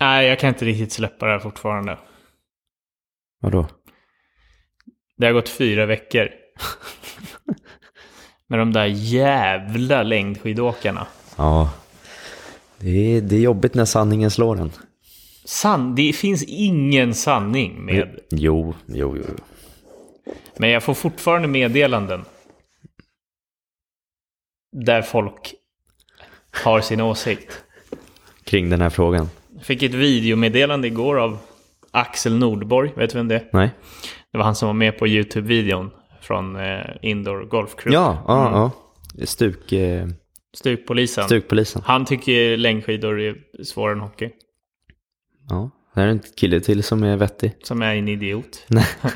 Nej, jag kan inte riktigt släppa det här fortfarande. Vadå? Det har gått fyra veckor. Med de där jävla längdskidåkarna. Ja. Det är, det är jobbigt när sanningen slår en. San, det finns ingen sanning med... Jo, jo, jo. Men jag får fortfarande meddelanden. Där folk har sin åsikt. Kring den här frågan. Fick ett videomeddelande igår av Axel Nordborg. Vet du vem det är? Nej? Det var han som var med på YouTube-videon från eh, Indoor Golf Crew. Ja, ja, ja. Stuk, eh, Stukpolisen. stukpolisen. Han tycker längdskidor är svårare än hockey. Ja. Det är en kille till som är vettig. Som är en idiot. Nej.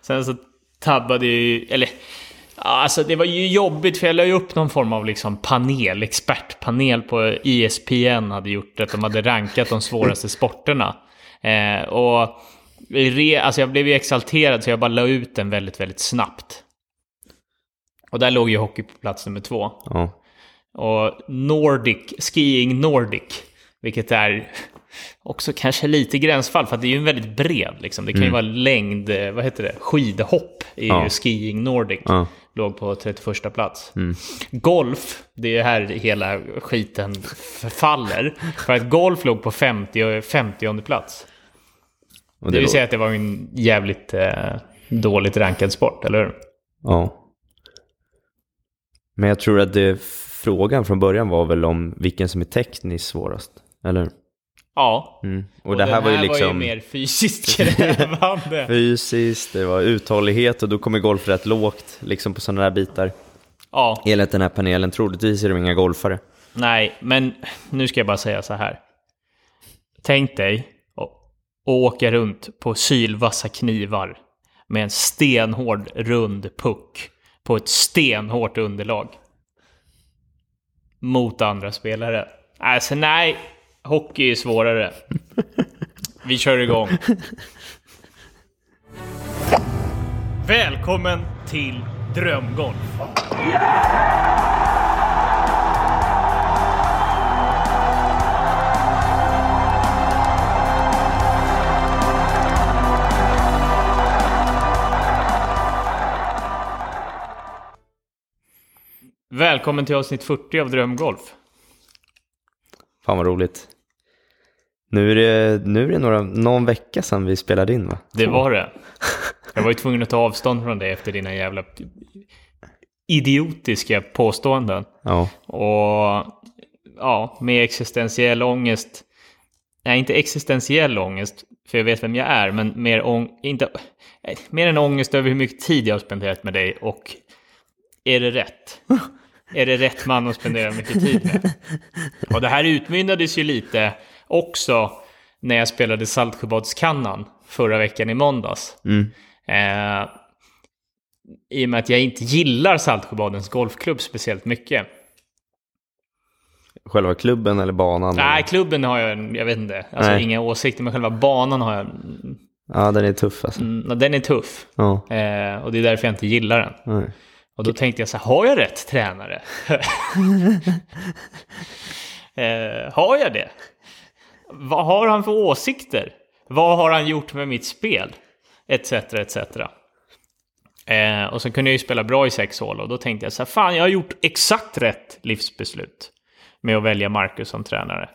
Sen så tabbade ju, eller alltså det var ju jobbigt för jag la ju upp någon form av liksom panel, expertpanel på ESPN hade gjort att de hade rankat de svåraste sporterna. Eh, och re, alltså jag blev ju exalterad så jag bara la ut den väldigt, väldigt snabbt. Och där låg ju hockey på plats nummer två. Ja. Och Nordic, Skiing Nordic, vilket är också kanske lite gränsfall för att det är ju en väldigt bred liksom. Det kan ju vara längd, eh, vad heter det, skidhopp är Ja. Skiing Nordic. Ja. Låg på 31 plats. Golf, det är här hela skiten förfaller. För att golf låg på 50, 50 plats. Och Det vill låg- säga att det var en jävligt eh, dåligt rankad sport, eller hur? Ja. Men jag tror att det, frågan från början var väl om vilken som är tekniskt svårast. Eller? Ja. Mm. Och, Och det här var ju liksom mer fysiskt krävande. fysiskt, det var uthållighet och då kommer golf rätt lågt liksom på sådana där bitar. ja. Enligt den här panelen, troligtvis är de inga golfare. Nej, men nu ska jag bara säga så här. Tänk dig att åka runt på sylvassa knivar med en stenhård rund puck på ett stenhårt underlag. Mot andra spelare. Alltså nej, hockey är svårare. Vi kör igång. Välkommen till Drömgolf. Välkommen till avsnitt 40 av Drömgolf. Fan vad roligt. Nu är det, nu är det några, någon vecka sedan vi spelade in va? Det var det. Jag var ju tvungen att ta avstånd från det efter dina jävla idiotiska påståenden. Ja. Och ja, med existentiell ångest. Nej, inte existentiell ångest, för jag vet vem jag är, men mer, ång inte, eh, mer en ångest över hur mycket tid jag har spenderat med dig och är det rätt? är det rätt man att spendera mycket tid med? Och det här utmynnades ju lite också när jag spelade Saltsjöbadskannan förra veckan i måndags. Mm. Eh, I och med att jag inte gillar Saltsjöbadens golfklubb speciellt mycket. Själva klubben eller banan? Nej, eller? klubben har jag, jag vet inte, alltså Nej. inga åsikter, men själva banan har jag, Ja, den är tuff alltså. mm, den är tuff. Ja. Eh, och det är därför jag inte gillar den. Nej. Och då tänkte jag så här, har jag rätt tränare? eh, har jag det? Vad har han för åsikter? Vad har han gjort med mitt spel? Etc, etc. Eh, och så kunde jag ju spela bra i sex hål och då tänkte jag så här, fan jag har gjort exakt rätt livsbeslut med att välja Marcus som tränare.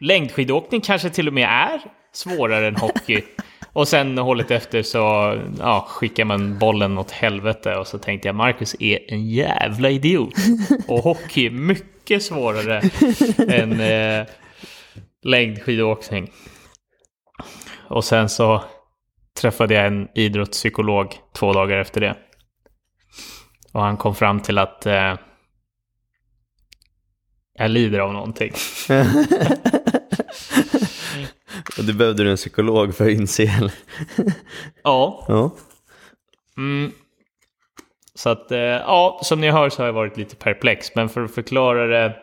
Längdskidåkning kanske till och med är svårare än hockey. Och sen hållet efter så ja, skickar man bollen åt helvete och så tänkte jag Marcus är en jävla idiot. Och hockey är mycket svårare än eh, längdskidåkning. Och sen så träffade jag en idrottspsykolog två dagar efter det. Och han kom fram till att eh, jag lider av någonting. Och du behövde du en psykolog för att inse? eller? Ja, Ja. Mm. Så att, eh, ja, som ni hör så har jag varit lite perplex. Men för att förklara det...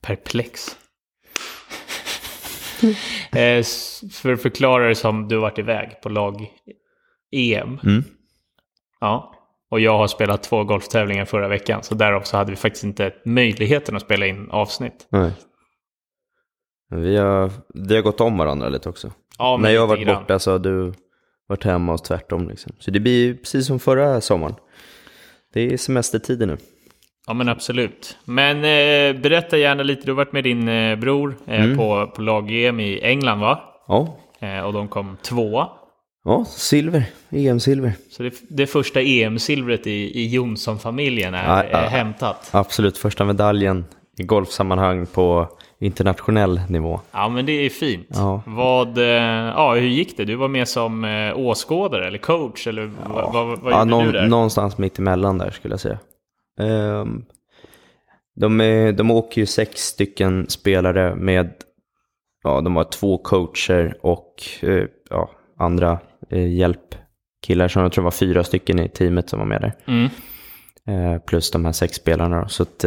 Perplex? Eh, för att förklara det som du har varit iväg på lag-EM. Mm. Ja. Och jag har spelat två golftävlingar förra veckan. Så därav så hade vi faktiskt inte möjligheten att spela in avsnitt. Nej. Vi har, vi har gått om varandra lite också. Ja, men När jag har varit grann. borta så har du varit hemma och tvärtom. Liksom. Så det blir precis som förra sommaren. Det är semestertider nu. Ja men absolut. Men eh, berätta gärna lite, du har varit med din eh, bror eh, Mm. på, på lag-EM i England va? Ja, Eh, och de kom tvåa. ja silver. EM-silver. Så det, det första EM-silvret i, i Jonsson-familjen är, Ja, ja. är hämtat. Absolut, första medaljen i golfsammanhang på internationell nivå. Ja men det är fint. Ja. Vad, eh, ja hur gick det? Du var med som eh, åskådare eller coach eller vad, vad, vad ja, gjorde någon, du där? någonstans mitt emellan där skulle jag säga. Ehm, de, är, de åker ju sex stycken spelare med, ja de har två coacher och eh, ja, andra eh, hjälpkillar. Så jag tror var fyra stycken i teamet som var med där. Mm. Eh, plus de här sex spelarna. Så att,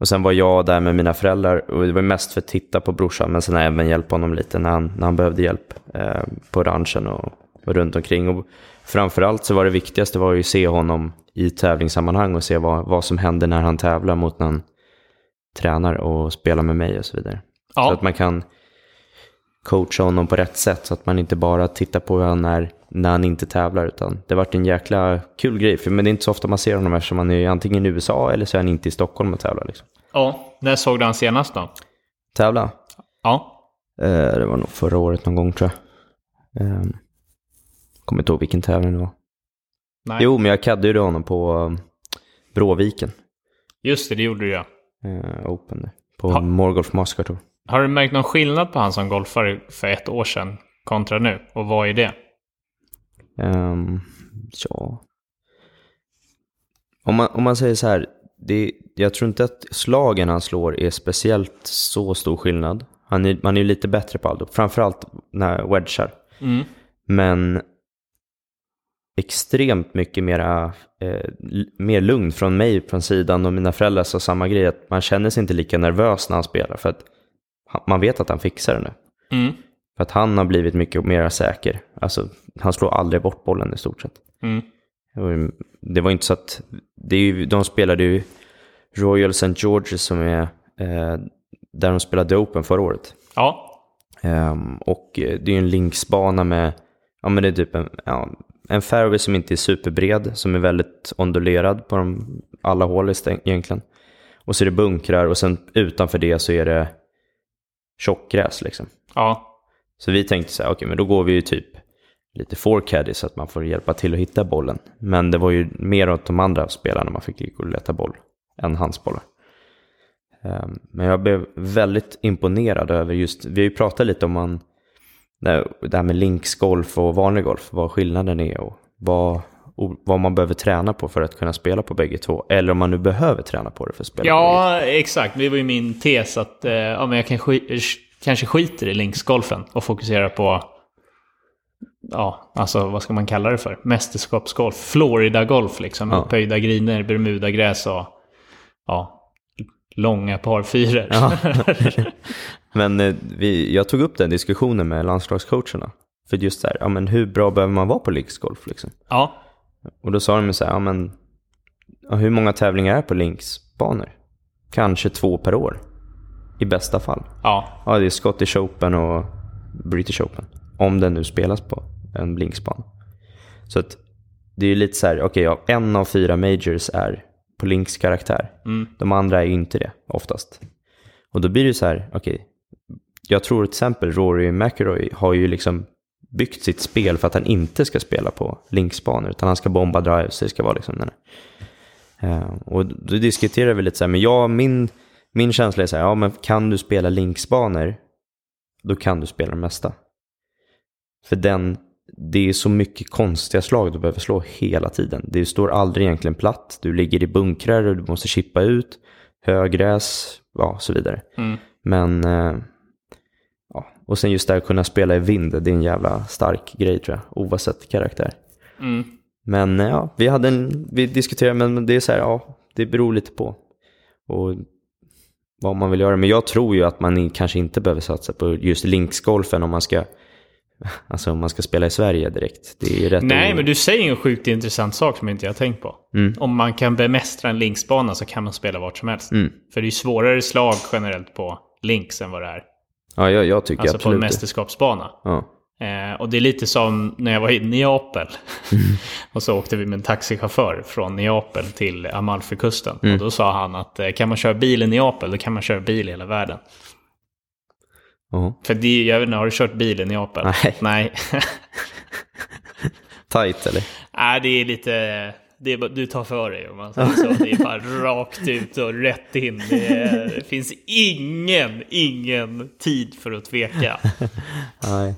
och sen var jag där med mina föräldrar och det var mest för att titta på brorsan men sen även hjälpa honom lite när han, när han behövde hjälp eh, på ranchen och, och runt omkring. Och framförallt så var det viktigaste var ju att se honom i tävlingssammanhang och se vad, vad som händer när han tävlar mot när han tränar och spelar med mig och så vidare. Så Ja, att man kan coacha honom på rätt sätt så att man inte bara tittar på hur han är när han inte tävlar utan det varit en jäkla kul grej. För, men det är inte så ofta man ser honom eftersom han är antingen i USA eller så är han inte i Stockholm och tävlar. Liksom. ja. När såg du han senast då? Tävla? Ja. Eh, det var nog förra året någon gång tror jag. Eh, kommer inte ihåg vilken tävling det var. Nej. Jo, men jag caddade ju honom på um, Bråviken. Just det, det gjorde du ja. Eh, Open där. På Ha. Morgolf Tour. Har du märkt någon skillnad på han som golfare för ett år sedan kontra nu? Och vad är det? Ehm, ja. Om man, om man säger så här, det, jag tror inte att slagen han slår är speciellt så stor skillnad. Han är ju lite bättre på allt, framförallt när wedgar. Mm. Men extremt mycket mera, eh, mer lugn från mig från sidan och mina föräldrar sa samma grej, att man känner sig inte lika nervös när han spelar för att man vet att han fixar det nu. Mm. För att han har blivit mycket mer säker. Alltså, han slår aldrig bort bollen i stort sett. Mm. Och Det var inte så att, det är ju, de spelade ju Royal St. George's som är eh, där de spelade Open förra året. Ja. Ehm, och eh, det är ju en linksbana med, ja men det är typ en, ja, en fairway som inte är superbred, som är väldigt ondulerad på de, alla hål egentligen. Och så är det bunkrar och sen utanför det så är det tjockgräs liksom. Ja. Så vi tänkte så här, okej men då går vi ju typ lite forecaddy så att man får hjälpa till att hitta bollen. Men det var ju mer åt de andra spelarna man fick gå och leta boll än hans bollar. Ehm, Men jag blev väldigt imponerad över just, vi har ju pratat lite om man, det här med linksgolf och vanlig golf, vad skillnaden är och vad, och vad man behöver träna på för att kunna spela på bägge två. Eller om man nu behöver träna på det för att spela på Ja, exakt. Det var ju min tes att eh, ja, men jag kan sk- kanske skiter i linksgolfen och fokuserar på Ja, alltså vad ska man kalla det för? Mästerskapsgolf. Florida-golf liksom. Ja. Upphöjda griner, Bermudagräs och ja, långa par fyror. Ja. Men eh, vi, jag tog upp den diskussionen med landslagscoacherna. För just så här, ja men hur bra behöver man vara på linksgolf liksom? ja. Och då sa de så här, ja men ja, hur många tävlingar är på linksbanor? Kanske två per år. I bästa fall. ja. Ja, det är Scottish Open och British Open. Om den nu spelas på en linksbana. Så att det är ju lite så här, okej, ja, en av fyra majors är på links karaktär. Mm. De andra är ju inte det oftast. Och då blir det så här, okej, jag tror till exempel Rory McIlroy har ju liksom byggt sitt spel för att han inte ska spela på linksbanor, utan han ska bomba drives, det ska vara liksom den. Eh, och då diskuterar vi lite så här, men jag, min, min känsla är så här, ja men kan du spela linksbanor, då kan du spela det mesta. För den, det är så mycket konstiga slag du behöver slå hela tiden. Det står aldrig egentligen platt, du ligger i bunkrar och du måste chippa ut, högräs, ja så vidare. Mm. Men, eh, ja, och sen just det att kunna spela i vind, det är en jävla stark grej tror jag, oavsett karaktär. Mm. Men eh, ja, vi, hade en, vi diskuterade, men det är så här, ja, det beror lite på. Och vad man vill göra. Men jag tror ju att man kanske inte behöver satsa på just linksgolfen om man ska, alltså om man ska spela i Sverige direkt. Det är rätt Nej, o- men du säger en sjukt intressant sak som inte jag har tänkt på. Mm. Om man kan bemästra en linksbana så kan man spela vart som helst. Mm. För det är ju svårare slag generellt på links än vad det är Ja, jag, jag tycker Alltså på en absolut det. mästerskapsbana. Ja. Eh, och det är lite som när jag var i Neapel. och så åkte vi med en taxichaufför från Neapel till Amalfikusten. Och då sa han att eh, kan man köra bil i Neapel, då kan man köra bil i hela världen. Ja. För det, jag vet inte, har du kört bil i Neapel? Nej. Nej. Tight eller? Nej, det är lite... Det är, du tar för dig om man säger så. Det är bara rakt ut och rätt in. Det, är, det finns ingen, ingen tid för att tveka. Nej.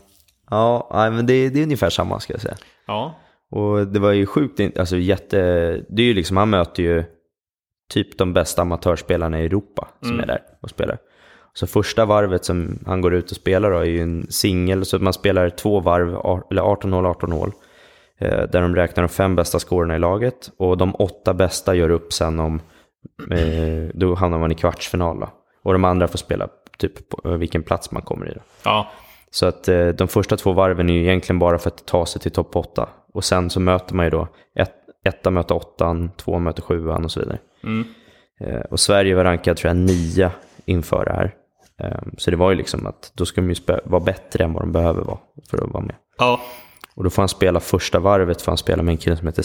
Ja, nej, men det, det är ungefär samma ska jag säga. Ja, Och det var ju sjukt, alltså jätte, det är ju liksom, han möter ju typ de bästa amatörspelarna i Europa som är där och spelar. Så första varvet som han går ut och spelar då är ju en singel, så man spelar två varv, ar- eller 18 hål, 18 hål. Där de räknar de fem bästa scorerna i laget och de åtta bästa gör upp sen om, eh, då hamnar man i kvartsfinal då. Och de andra får spela typ på eh, vilken plats man kommer i då. ja, Så att eh, de första två varven är ju egentligen bara för att ta sig till topp 8. Och sen så möter man ju då, ett, etta möter åttan, två möter sjuan och så vidare. Mm. Och Sverige var rankad tror jag nia inför det här. Eh, så det var ju liksom att då ska de ju vara bättre än vad de behöver vara för att vara med. ja. Och då får han spela första varvet, får han spela med en kille som heter,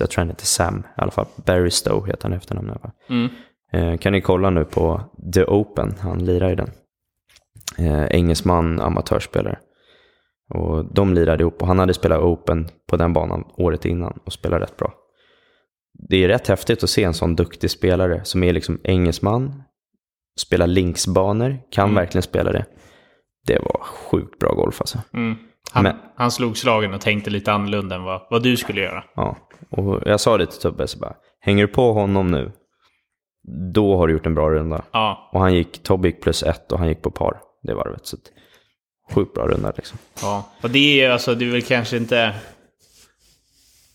jag tror han heter Sam, i alla fall Barry Stowe heter han i efternamn. Mm. Eh, kan ni kolla nu på The Open, han lirar i den. Eh, engelsman, amatörspelare. Och de lirade ihop och han hade spelat Open på den banan året innan och spelade rätt bra. Det är rätt häftigt att se en sån duktig spelare som är liksom engelsman, spelar linksbanor, kan verkligen spela det. Det var sjukt bra golf alltså. Mm. Han, Men- han slog slagen och tänkte lite annorlunda än vad, vad du skulle göra. Ja, och jag sa det till Tobbe, så bara, hänger du på honom nu, då har du gjort en bra runda. Ja, Och han gick, Tobbe gick plus ett och han gick på par det varvet. Så sjukt bra runda liksom. ja. Och det är alltså, det är väl kanske inte...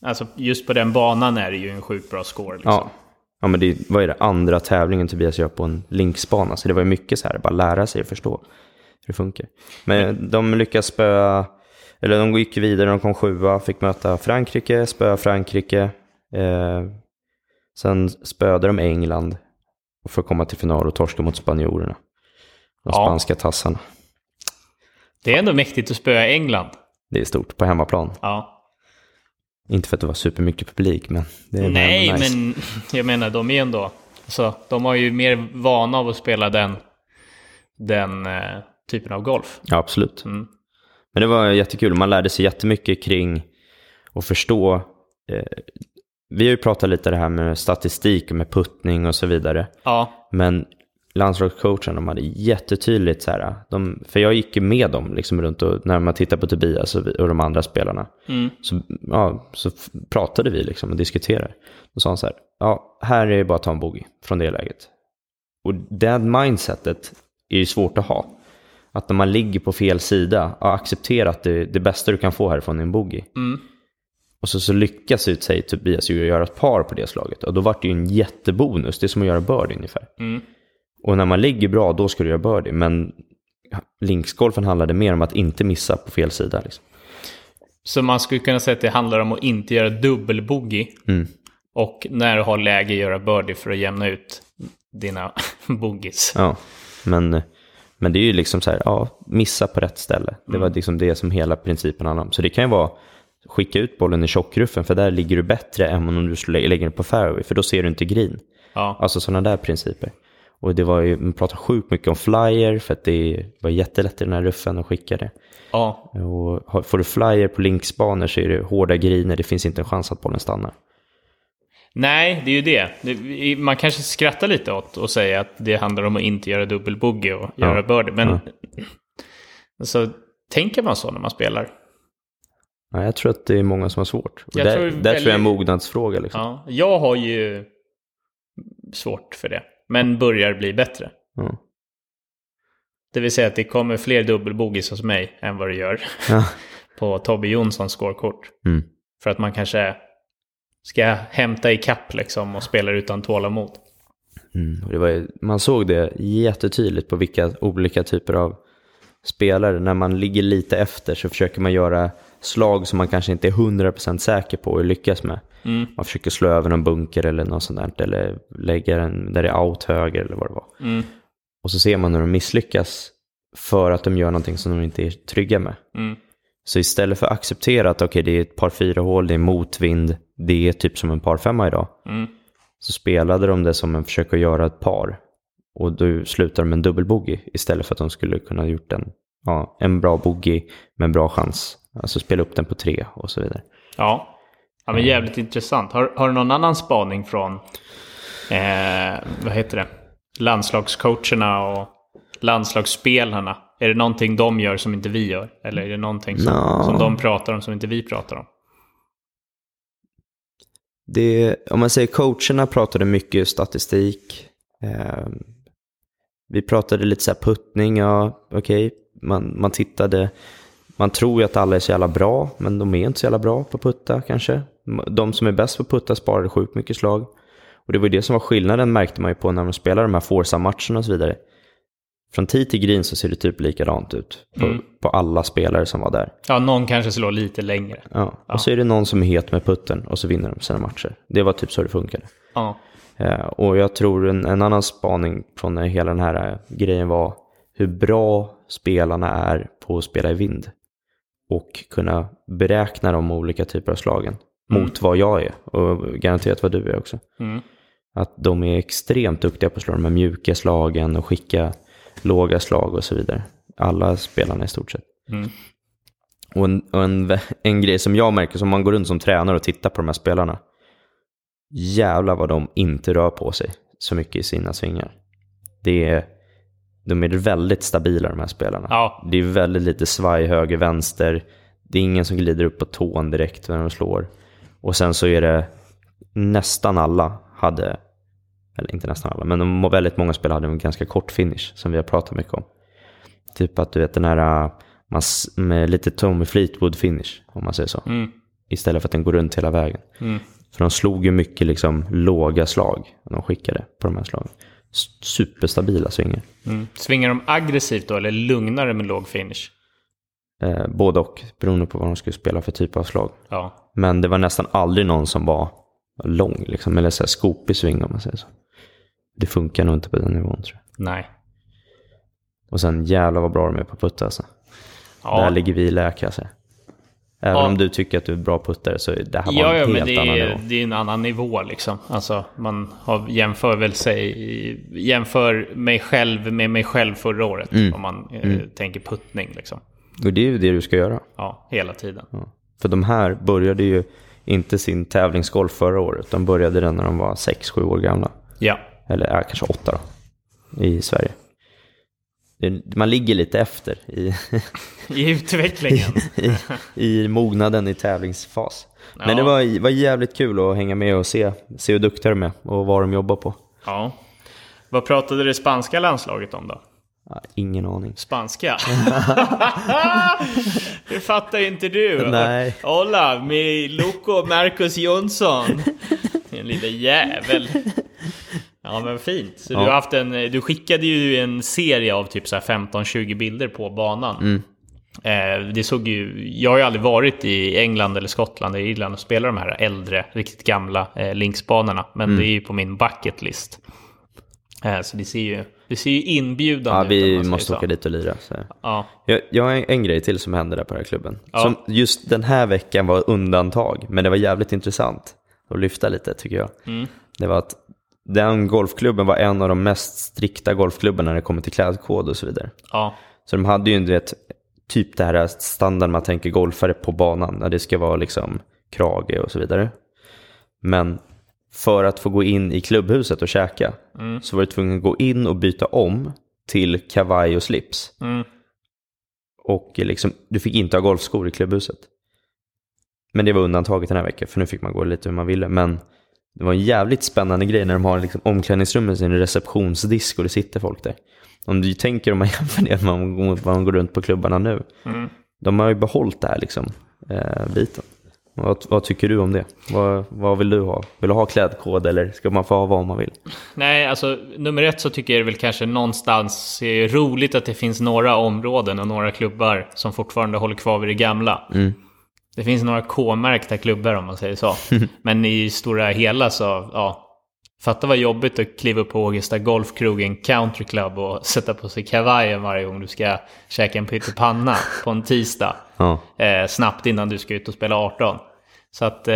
Alltså just på den banan är det ju en sjukt bra score liksom. Ja. Ja, men det vad är det, andra tävlingen Tobias gör på en linksbana. Så det var ju mycket så här, bara lära sig och förstå hur det funkar. Men de lyckas spöa, eller de gick vidare, de kom sjua, fick möta Frankrike, spöa Frankrike. Eh, sen spöade de England och för att komma till final och torska mot spanjorerna. De Ja. spanska tassarna. Det är ändå mäktigt att spöa England. Det är stort på hemmaplan. Ja. Inte för att det var supermycket publik, men det är Nej, nice. men jag menar de är ändå... Alltså, de har ju mer vana av att spela den, den eh, typen av golf. Ja, absolut. Mm. Men det var jättekul. Man lärde sig jättemycket kring att förstå. Eh, vi har ju pratat lite det här med statistik och med puttning och så vidare. Ja, Men landslagscoachen, de hade jättetydligt så här. De, för jag gick ju med dem liksom runt och när man tittar på Tobias och, och de andra spelarna. mm. Så, ja, så pratade vi liksom och diskuterade. Då sa han så här, ja, här är det bara att ta en bogey från det läget. Och det mindsetet är ju svårt att ha. Att när man ligger på fel sida, ja, acceptera att det, det bästa du kan få härifrån är en bogey. Mm. Och så, så lyckas ut sig Tobias ju göra ett par på det slaget. Och då vart det ju en jättebonus, det är som att göra birdie ungefär. Mm. Och när man ligger bra, då ska du göra birdie. Men linksgolfen handlade mer om att inte missa på fel sida. Liksom. Så man skulle kunna säga att det handlar om att inte göra dubbelbogey. Mm. Och när du har läge göra birdie för att jämna ut dina bogeys. Ja, men, men det är ju liksom så här, ja, missa på rätt ställe. Det var liksom det som hela principen handlar om. Så det kan ju vara, skicka ut bollen i tjockruffen, för där ligger du bättre än om du skulle lägga den på fairway, för då ser du inte green. Ja, Alltså sådana där principer. Och det var ju, man pratade sjukt mycket om flyer, för att det var jättelätt i den här ruffen att skicka det. ja. Och får du flyer på linksbanor så är det hårda griner, det finns inte en chans att bollen stannar. Nej, det är ju det. Man kanske skrattar lite åt och säger att det handlar om att inte göra dubbelbogey och Ja. göra birdie. Men Ja. alltså, tänker man så när man spelar? Ja, jag tror att det är många som har svårt. Jag där, tror där väldigt- tror jag är en mognadsfråga. Liksom. Ja, jag har ju svårt för det. Men börjar bli bättre. Ja. Det vill säga att det kommer fler dubbelbogeys hos mig än vad det gör Ja. på Tobbe Jonssons scorekort. Mm. För att man kanske ska hämta i kapp liksom och spelar utan tålamod. Mm. Och var, man såg det jättetydligt på vilka olika typer av spelare. När man ligger lite efter så försöker man göra slag som man kanske inte är 100% säker på att lyckas med. Mm. Man försöker slå över någon bunker eller något sånt där. Eller lägga den där det är out höger eller vad det var. Mm. Och så ser man hur de misslyckas. för att de gör någonting som de inte är trygga med. Mm. Så istället för att acceptera att okej, det är ett par fyra hål, det är motvind, det är typ som en par femma idag. Mm. Så spelade de det som en försök att göra ett par. Och då slutar de med en dubbelbogey istället för att de skulle kunna ha gjort en, ja, en bra bogey med en bra chans. Alltså spela upp den på tre och så vidare. Ja. Ja, men jävligt intressant. Har, har du någon annan spaning från, eh, vad heter det, landslagscoacherna och landslagsspelarna? Är det någonting de gör som inte vi gör? Eller är det någonting som, Nå. som de pratar om som inte vi pratar om? Det, om man säger coacherna pratade mycket statistik. Eh, vi pratade lite så här puttning, ja okej. Man, man tittade, man tror ju att alla är så jävla bra, men de är inte så jävla bra på putta kanske. De som är bäst på putta sparade sjukt mycket slag. Och det var ju det som var skillnaden märkte man ju på när de spelade de här Forza-matcherna och så vidare. Från tid till green så ser det typ likadant ut på, Mm. på alla spelare som var där. Ja, någon kanske slår lite längre. Ja. Och så är det någon som är het med putten och så vinner de sina matcher. Det var typ så det funkade. Ja. Eh, och jag tror en, en annan spaning från hela den här eh, grejen var hur bra spelarna är på att spela i vind. Och kunna beräkna de olika typer av slagen mot vad jag är och garanterat vad du är också. Mm. Att de är extremt duktiga på att slå de här mjuka slagen och skicka låga slag och så vidare. Alla spelarna i stort sett. Mm. Och, en, och en, en grej som jag märker, som man går runt som tränare och tittar på de här spelarna. Jävlar vad de inte rör på sig så mycket i sina svingar. Det är, de är väldigt stabila de här spelarna. Ja. Det är väldigt lite svaj höger, vänster. Det är ingen som glider upp på tån direkt när de slår. Och sen så är det nästan alla hade, eller inte nästan alla, men de, väldigt många spelare hade en ganska kort finish som vi har pratat mycket om. Typ att du vet den här äh, med lite Tommy Fleetwood finish, om man säger så. Mm. Istället för att den går runt hela vägen. Mm. För de slog ju mycket liksom låga slag när de skickade på de här slagen. Superstabila svingar. Mm. Svingar de aggressivt då eller lugnare med låg finish? Eh, både och, beroende på vad de skulle spela för typ av slag. Ja. Men det var nästan aldrig någon som var lång, liksom, eller så här skopig swing om man säger så. Det funkar nog inte på den nivån tror jag. Nej. Och sen jävlar vad bra de är på putta alltså. Ja. Där ligger vi i lä kan jag säga. Även Ja. om du tycker att du är bra puttare så är det här var Ja, en ja helt men det annan är, nivå. det är en annan nivå liksom. Alltså, man har jämför väl sig, jämför mig själv med mig själv förra året. Mm. Om man eh, tänker puttning liksom. Och det är ju det du ska göra. Ja, hela tiden. Ja. För de här började ju inte sin tävlingsgolf förra året. De började den när de var 6-7 år gamla. Ja. Eller ja, kanske 8 då. I Sverige. Man ligger lite efter i, I utvecklingen. i, i mognaden i tävlingsfas. Men Ja. det var, var jävligt kul att hänga med och se, se hur duktiga de är och vad de jobbar på. ja. Vad pratade det spanska landslaget om då? Ja, ingen aning. Spanska? det fattar inte du. Nej. Hola, mi loco Marcus Jonsson. En liten jävel. Ja men fint. Så Ja. du, har haft en, du skickade ju en serie av typ så här 15-20 bilder på banan. Mm. Eh, det såg ju, jag har ju aldrig varit i England eller Skottland eller Irland och spelat de här äldre, riktigt gamla eh, linksbanorna. Men Mm. det är ju på min bucket list. Eh, så det ser ju, det ser ju inbjudande Ja, ut. vi man säger måste så. åka dit och lira. Så. Ja. Jag, jag har en, en grej till som hände där på den här klubben. Ja. Som just den här veckan var undantag, men det var jävligt intressant att lyfta lite tycker jag. Mm. Det var att den golfklubben var en av de mest strikta golfklubbarna när det kommer till klädkod och så vidare. Ja. Så de hade ju du vet, typ det här standard man tänker golfare på banan, när det ska vara liksom krage och så vidare. Men för att få gå in i klubbhuset och käka Mm. så var du tvungen att gå in och byta om till kavaj och slips. Mm. Och liksom, du fick inte ha golfskor i klubbhuset. Men det var undantaget den här veckan, för nu fick man gå lite hur man ville. Men det var en jävligt spännande grej när de har liksom omklädningsrum med sin receptionsdisk och det sitter folk där. Om du tänker om man jämför det med vad man går runt på klubbarna nu. Mm. De har ju behållit det här liksom, eh, biten. Vad, vad tycker du om det? Vad, vad vill du ha? Vill du ha klädkod eller ska man få ha vad man vill? Nej, alltså nummer ett så tycker jag det väl kanske någonstans är roligt att det finns några områden och några klubbar som fortfarande håller kvar vid det gamla. Mm. Det finns några K-märkta klubbar om man säger så. Men i stora hela så, ja. Fatta vad jobbigt att kliva upp på Ågesta Golfkrogen Country Club och sätta på sig kavajen varje gång du ska käka en pyttipanna på en tisdag. Ja. Eh, snabbt innan du ska ut och spela 18. Så att, eh,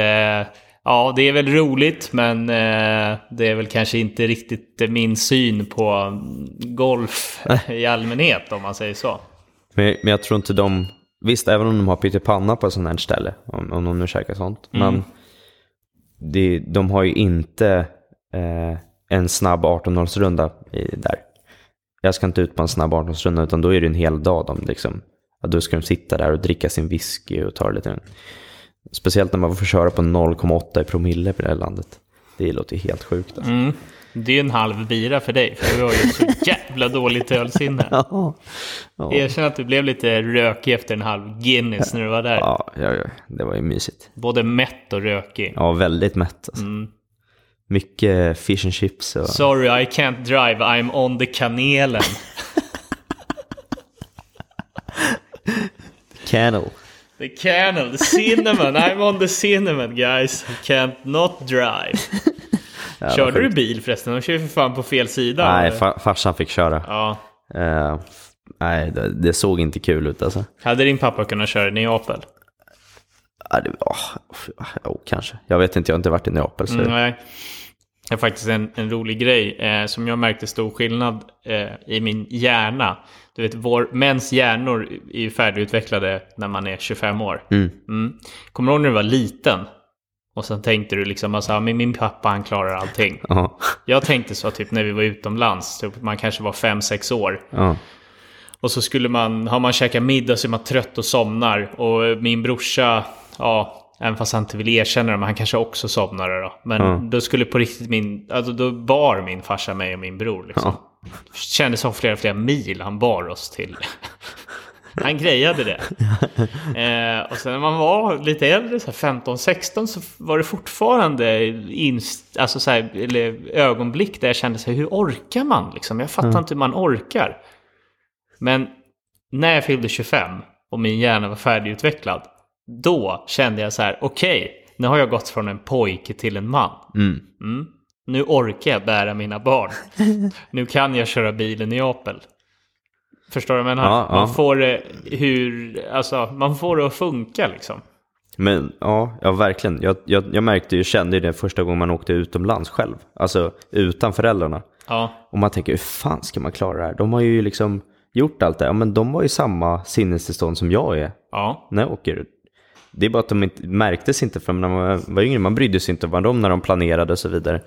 ja, det är väl roligt, men eh, det är väl kanske inte riktigt min syn på golf i allmänhet, om man säger så. Men, men jag tror inte de, visst även om de har pyttipanna på ett sånt här ställe, om, om de nu käkar sånt, men det, de har ju inte eh, en snabb 18-årsrunda i- där. Jag ska inte ut på en snabb 18-årsrunda utan då är det en hel dag de liksom, då ska de sitta där och dricka sin whisky och ta lite. Speciellt när man får köra på 0,8 i promille på det här landet. Det låter helt sjukt alltså. Mm. Det är en halv bira för dig, för du har ju så jävla dåligt ölsinne. Ja. Ja. Erkänn att du blev lite rökig efter en halv Guinness när du var där. Ja, ja, ja, det var ju mysigt. Både mätt och rökig. Ja, väldigt mätt alltså. Mycket fish and chips och... Sorry, I can't drive, I'm on the kanelen. Cannel. The candle, the cinnamon, I'm on the cinnamon guys. I can't not drive. Körde du bil förresten? De kör ju för fan på fel sida. Nej, fa- farsan fick köra. Ja. Eh, nej, det, det såg inte kul ut alltså. Hade din pappa kunnat köra i Neapel? Ja, det, oh, oh, kanske. Jag vet inte, jag har inte varit i Neapel. Så. Mm, nej. Är faktiskt en, en rolig grej eh, som jag märkte stor skillnad eh, i min hjärna. Du vet, vår, mäns hjärnor är ju färdigutvecklade när man är 25 år. Mm. Kommer du ihåg när du var liten? Och sen tänkte du liksom, alltså, men min pappa han klarar allting. Ja, Jag tänkte så typ när vi var utomlands, typ, man kanske var 5-6 år. ja, Och så skulle man, har man käkat middag så är man trött och somnar. Och min brorsa, ja, även fast han inte vill erkänna det, men han kanske också somnade då. Men Ja. då skulle på riktigt min, alltså då bar min farsa mig och min bror liksom. Det kändes som flera, flera mil han bar oss till. Han grejade det. Eh, och sen när man var lite äldre, så här 15-16, så var det fortfarande inst, alltså så här, eller ögonblick där jag kände så här, hur orkar man? Liksom? Jag fattar inte hur man orkar. Men när jag fyllde 25 och min hjärna var färdigutvecklad, då kände jag så här, okej, nu har jag gått från en pojke till en man. mm. Mm. Nu orkar jag bära mina barn. nu kan jag köra bilen i Apel. Förstår du vad jag menar? Ja, ja. Man får det hur, alltså, man får det att funka liksom. Men ja, ja verkligen. Jag, jag, jag märkte ju, kände ju det första gången man åkte utomlands själv. Alltså utan föräldrarna. Ja, Och man tänker, hur fan ska man klara det här? De har ju liksom gjort allt det Ja, men de var i samma sinnestillstånd som jag är ja, när jag åker. Det är bara att de inte, märktes inte för när man var yngre. Man brydde sig inte om dem när de planerade och så vidare.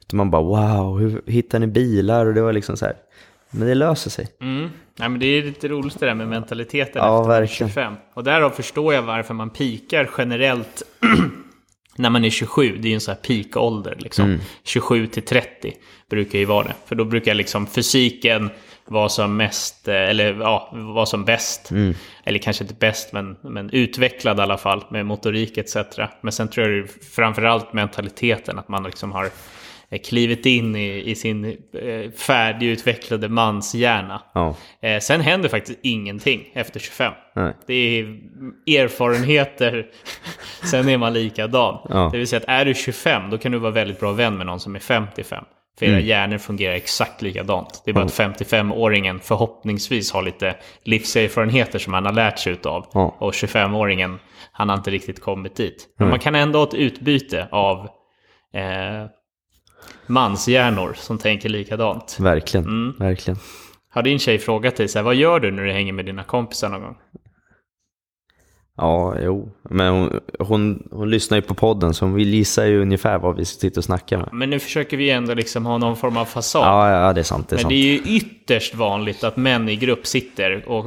Utan man bara, wow, hur hittar ni bilar? Och det var liksom så här. Men det löser sig. Mm. Nej, men det är lite roligt det där med mentaliteten Ja, efter verkligen. 25. Och därav förstår jag varför man pikar generellt när man är 27. Det är ju en sån här peakålder. Liksom. Mm. 27 till 30 brukar ju vara det. För då brukar liksom fysiken vara som mest, eh, eller ja, vara som bäst. Mm. Eller kanske inte bäst, men, men utvecklad i alla fall med motorik etc. Men sen tror jag det är framförallt mentaliteten, att man liksom har klivit in i, i sin eh, färdigutvecklade manshjärna. Ja, Eh, sen händer faktiskt ingenting efter 25. nej. Det är erfarenheter, sen är man likadan. Ja. Det vill säga att är du 25 då kan du vara väldigt bra vän med någon som är 55. För era hjärnor fungerar exakt likadant. Det är bara att 55-åringen förhoppningsvis har lite livserfarenheter som han har lärt sig utav. Ja. Och 25-åringen, han har inte riktigt kommit dit. Men man kan ändå ha ett utbyte av eh, manshjärnor som tänker likadant. Verkligen, Mm. verkligen. Har din tjej frågat dig så här, vad gör du när du hänger med dina kompisar någon gång? Ja, jo. Men hon, hon, hon lyssnar ju på podden så hon vill gissa ju ungefär vad vi sitter och snackar med. Men nu försöker vi ändå liksom ha någon form av fasad. Ja, ja, det är sant. Det är Men sant. det är ju ytterst vanligt att män i grupp sitter och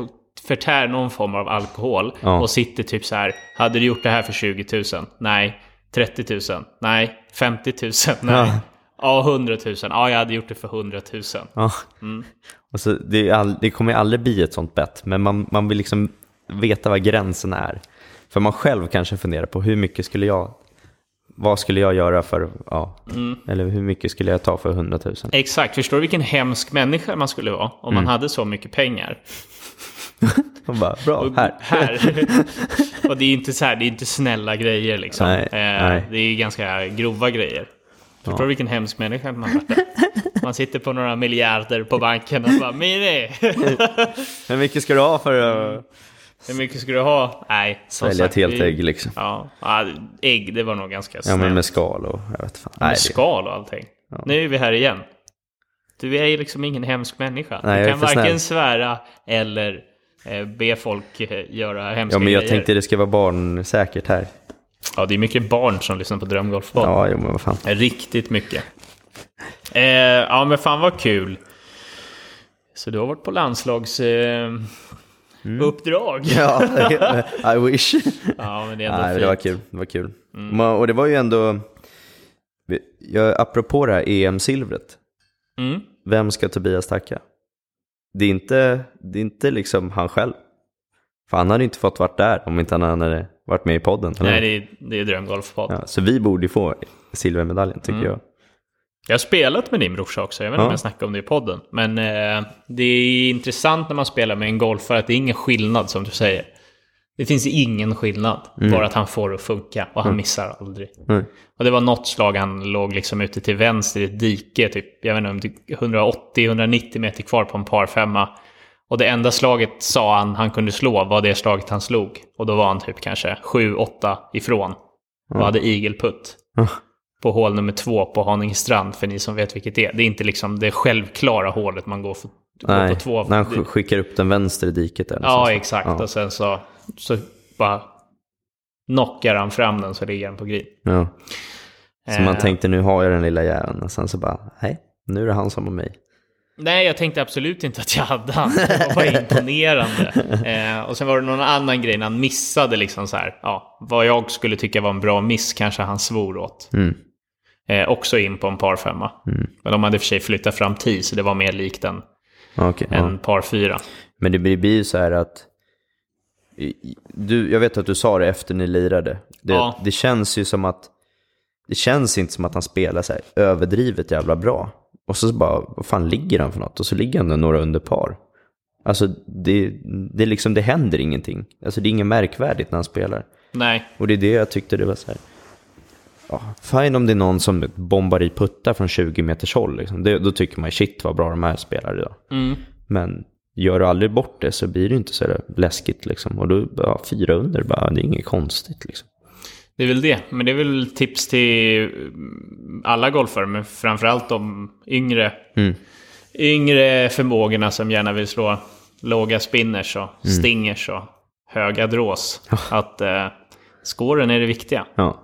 förtär någon form av alkohol Ja. och sitter typ så här. Hade du gjort det här för 20 000? Nej. 30 000? Nej. 50 000? Nej. Ja. Ja, 100 000. Ja, jag hade gjort det för 100 000. Ja. Mm. Och så, det, all, det kommer ju aldrig bli ett sånt bett, men man, man vill liksom veta vad gränsen är. För man själv kanske funderar på hur mycket skulle jag, vad skulle jag göra för, ja, Mm. eller hur mycket skulle jag ta för 100 000? Exakt. Förstår du vilken hemsk människa man skulle vara om Mm. man hade så mycket pengar? Och bara, bra, här. här. och det är ju inte så här, det är inte snälla grejer liksom. Nej, eh, nej. Det är ganska grova grejer. Förstår du vilken hemsk människa man har Man sitter på några miljarder på banken och bara Mini! Hur mycket ska du ha för att Hur mycket ska du ha? Nej, som välja ett sagt, helt vi- ägg liksom? Ja, ja, ägg det var nog ganska Ja, snällt. men med skal och jag vet fan. med Nej, det, skal och allting. Nu är vi här igen. Du är ju liksom ingen hemsk människa. Nej, du är kan varken snäll. svära eller eh, be folk eh, göra hemska ja, men jag grejer. tänkte det ska vara barnsäkert här. Ja, det är mycket barn som lyssnar på Drömgolfpodd. Ja, jo, men vad fan. Riktigt mycket. Eh, ja, men fan vad kul. Så du har varit på landslags... Eh, uppdrag. Ja, I wish. Ja, men det är ändå Nej, fint. det var kul. Det var kul. Ma- Och det var ju ändå, jag, apropå det här EM-silvret, Mm. vem ska Tobias tacka? Det är inte, det är inte liksom han själv. För han hade inte fått varit där om inte han hade varit med i podden. eller? Nej, det är, det är Drömgolfpodd. ja, så vi borde ju få silvermedaljen tycker Mm. jag. Jag har spelat med din brorsa också, jag vet inte Ja. om jag snackade om det i podden. Men eh, det är intressant när man spelar med en golfare att det är ingen skillnad som du säger. Det finns ingen skillnad, bara att han får det att funka och han missar aldrig. Mm. Och det var något slag han låg liksom ute till vänster i ett dike, typ, jag vet inte, om det- 180-190 meter kvar på en par femma. Och det enda slaget sa han han kunde slå var det slaget han slog. Och då var han typ kanske 7-8 ifrån. Och hade igelputt Ja. på hål nummer två på Haningestrand, för ni som vet vilket det är. Det är inte liksom det självklara hålet man går, för, går Nej, på två. när han sk- skickar upp den vänster i diket där. Ja, någonstans. exakt. Ja. Och sen så, så bara knockar han fram den så ligger den på green. Ja. Så man Eh, tänkte nu har jag den lilla jäveln och sen så bara, nej, nu är det han som har mig. Nej, jag tänkte absolut inte att jag hade han. Det var imponerande. Eh, och sen var det någon annan grej när han missade liksom så här. Ja, vad jag skulle tycka var en bra miss kanske han svor åt. Mm. Eh, också in på en par femma. Mm. Men de hade i och för sig flyttat fram tio, så det var mer likt en, Ja, okej, ja. en par fyra. Men det blir ju så här att, du, jag vet att du sa det efter ni lirade. Det, Ja. det känns ju som att, det känns inte som att han spelar så här överdrivet jävla bra. Och så bara, vad fan ligger han för något? Och så ligger han några under par. Alltså det, det, liksom, det händer ingenting. Alltså det är inget märkvärdigt när han spelar. Nej, Och det är det jag tyckte det var så här. Ja, fine om det är någon som bombar i puttar från 20 meters håll. Liksom. Det, då tycker man shit vad bra de här spelar idag. mm. Men gör du aldrig bort det så blir det inte så läskigt liksom. Och då, ja, fyra under, bara, det är inget konstigt liksom. Det är väl det. Men det är väl tips till mm, alla golfare, men framförallt de yngre, Mm. yngre förmågorna som gärna vill slå låga spinners och stingers och höga drås. Att eh, scoren är det viktiga. Ja.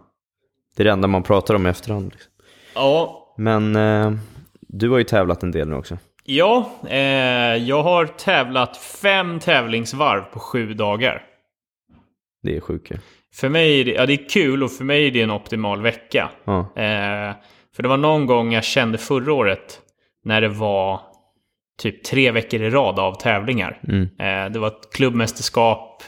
Det är det enda man pratar om i efterhand. Liksom. Ja, Men eh, du har ju tävlat en del nu också. ja eh, jag har tävlat fem tävlingsvarv på sju dagar. Det är sjukt. För mig är det, ja, det är kul och för mig är det en optimal vecka. Ja. Eh, för det var någon gång jag kände förra året när det var typ tre veckor i rad av tävlingar. Mm. Eh, det var ett klubbmästerskap,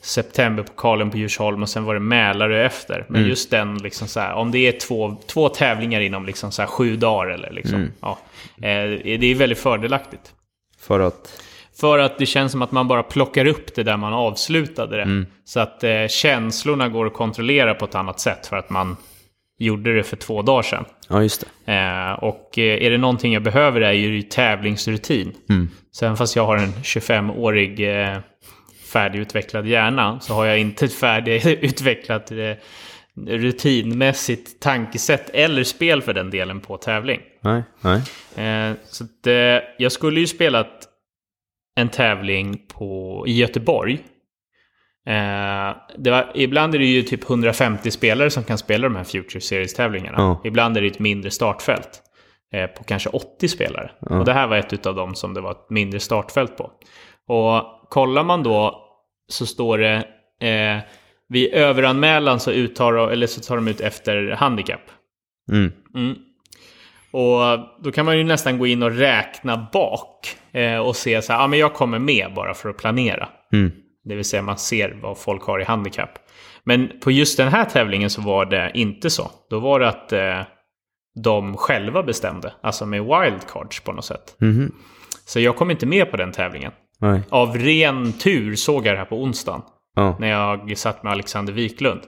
septemberpokalen på Djursholm och sen var det Mälarö efter. Men just den, liksom så här, om det är två, två tävlingar inom liksom så här sju dagar eller liksom, ja, eh, det är väldigt fördelaktigt. För att, För att det känns som att man bara plockar upp det där man avslutade det. Så att eh, känslorna går att kontrollera på ett annat sätt för att man gjorde det för två dagar sedan. ja just det. Eh, och eh, är det någonting jag behöver är ju tävlingsrutin. Mm. Så även fast jag har en 25-årig eh, färdigutvecklad hjärna så har jag inte ett färdigutvecklat eh, rutinmässigt tankesätt eller spel för den delen på tävling. Nej, nej. Eh, så att, eh, jag skulle ju spelat en tävling på, i Göteborg. Eh, var, ibland är det ju typ 150 spelare som kan spela de här Future Series-tävlingarna. Ja. Ibland är det ett mindre startfält eh, på kanske 80 spelare. Och det här var ett av dem som det var ett mindre startfält på. Och kollar man då så står det eh, vid överanmälan så, uttar, eller så tar de ut efter handikapp. Mm. Mm. Och då kan man ju nästan gå in och räkna bak eh, och se så här, ja men jag kommer med bara för att planera. Mm. Det vill säga man ser vad folk har i handikapp. Men på just den här tävlingen så var det inte så. Då var det att eh, de själva bestämde, alltså med wildcards på något sätt. Mhm. Så jag kom inte med på den tävlingen. Nej. Av ren tur såg jag det här på onsdagen Ja. när jag satt med Alexander Wiklund.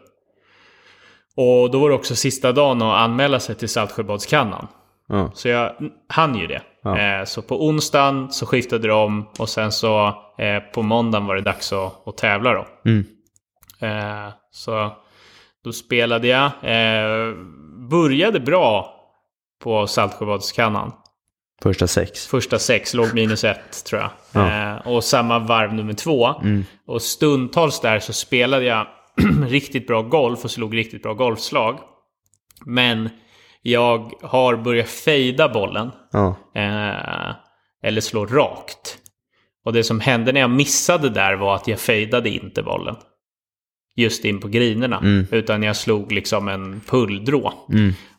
Och då var det också sista dagen att anmäla sig till Saltsjöbadskannan. Ja. Så jag hann ju det. Ja. Eh, så på onsdagen så skiftade de och sen så eh, på måndagen var det dags att, att tävla då. Mm. Eh, så då spelade jag. Eh, började bra på Saltsjöbadskannan. Första sex. Första sex, låg minus ett tror jag. Ja. Eh, och samma varv nummer två. Och stundtals där så spelade jag riktigt bra golf och slog riktigt bra golfslag. Men jag har börjat fejda bollen. Ja. Eh, eller slå rakt. Och det som hände när jag missade där var att jag fejdade inte bollen. Just in på grinerna. Utan jag slog liksom en pulldrå.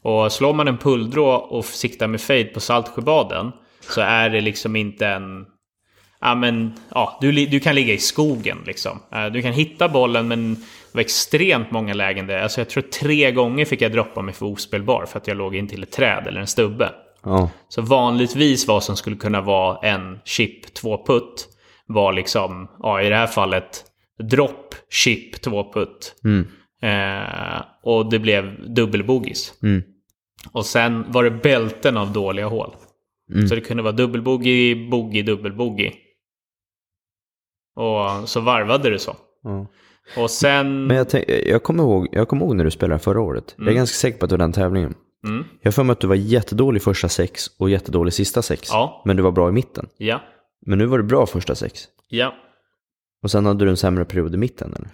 Och slår man en pulldrå och siktar med fade på Saltsjöbaden så är det liksom inte en... Ja, men, ja, du, du kan ligga i skogen liksom. Eh, Du kan hitta bollen men det var extremt många lägen där. Alltså jag tror tre gånger fick jag droppa mig för ospelbar för att jag låg in till ett träd eller en stubbe. Ja. Så vanligtvis vad som skulle kunna vara en chip 2 putt var liksom, ja i det här fallet, drop chip 2 putt. Eh, och det blev dubbelbogis. Mm. Och sen var det bälten av dåliga hål. Så det kunde vara dubbelbogey, bogey, dubbelbogey. Och så varvade det så. Ja. Och sen... Men jag, tänk, jag, kommer ihåg, jag kommer ihåg när du spelade förra året. Jag är ganska säker på att det var den tävlingen. Mm. Jag för mig att du var jättedålig första sex och jättedålig sista sex. Ja. Men du var bra i mitten. Ja. Men nu var du bra första sex. Ja. Och sen hade du en sämre period i mitten eller?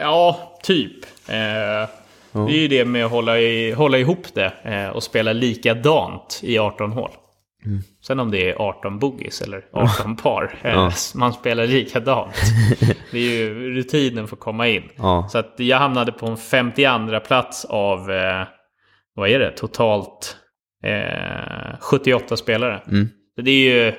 Ja, typ. Eh, Det är ju det med att hålla, i, hålla ihop det eh, och spela likadant i 18 hål. Sen om det är 18 boogies eller 18 par, eh, Ja. man spelar likadant. det är ju rutinen för att komma in. Ja. Så att jag hamnade på en 52 plats av, eh, vad är det, totalt eh, 78 spelare. Så det är ju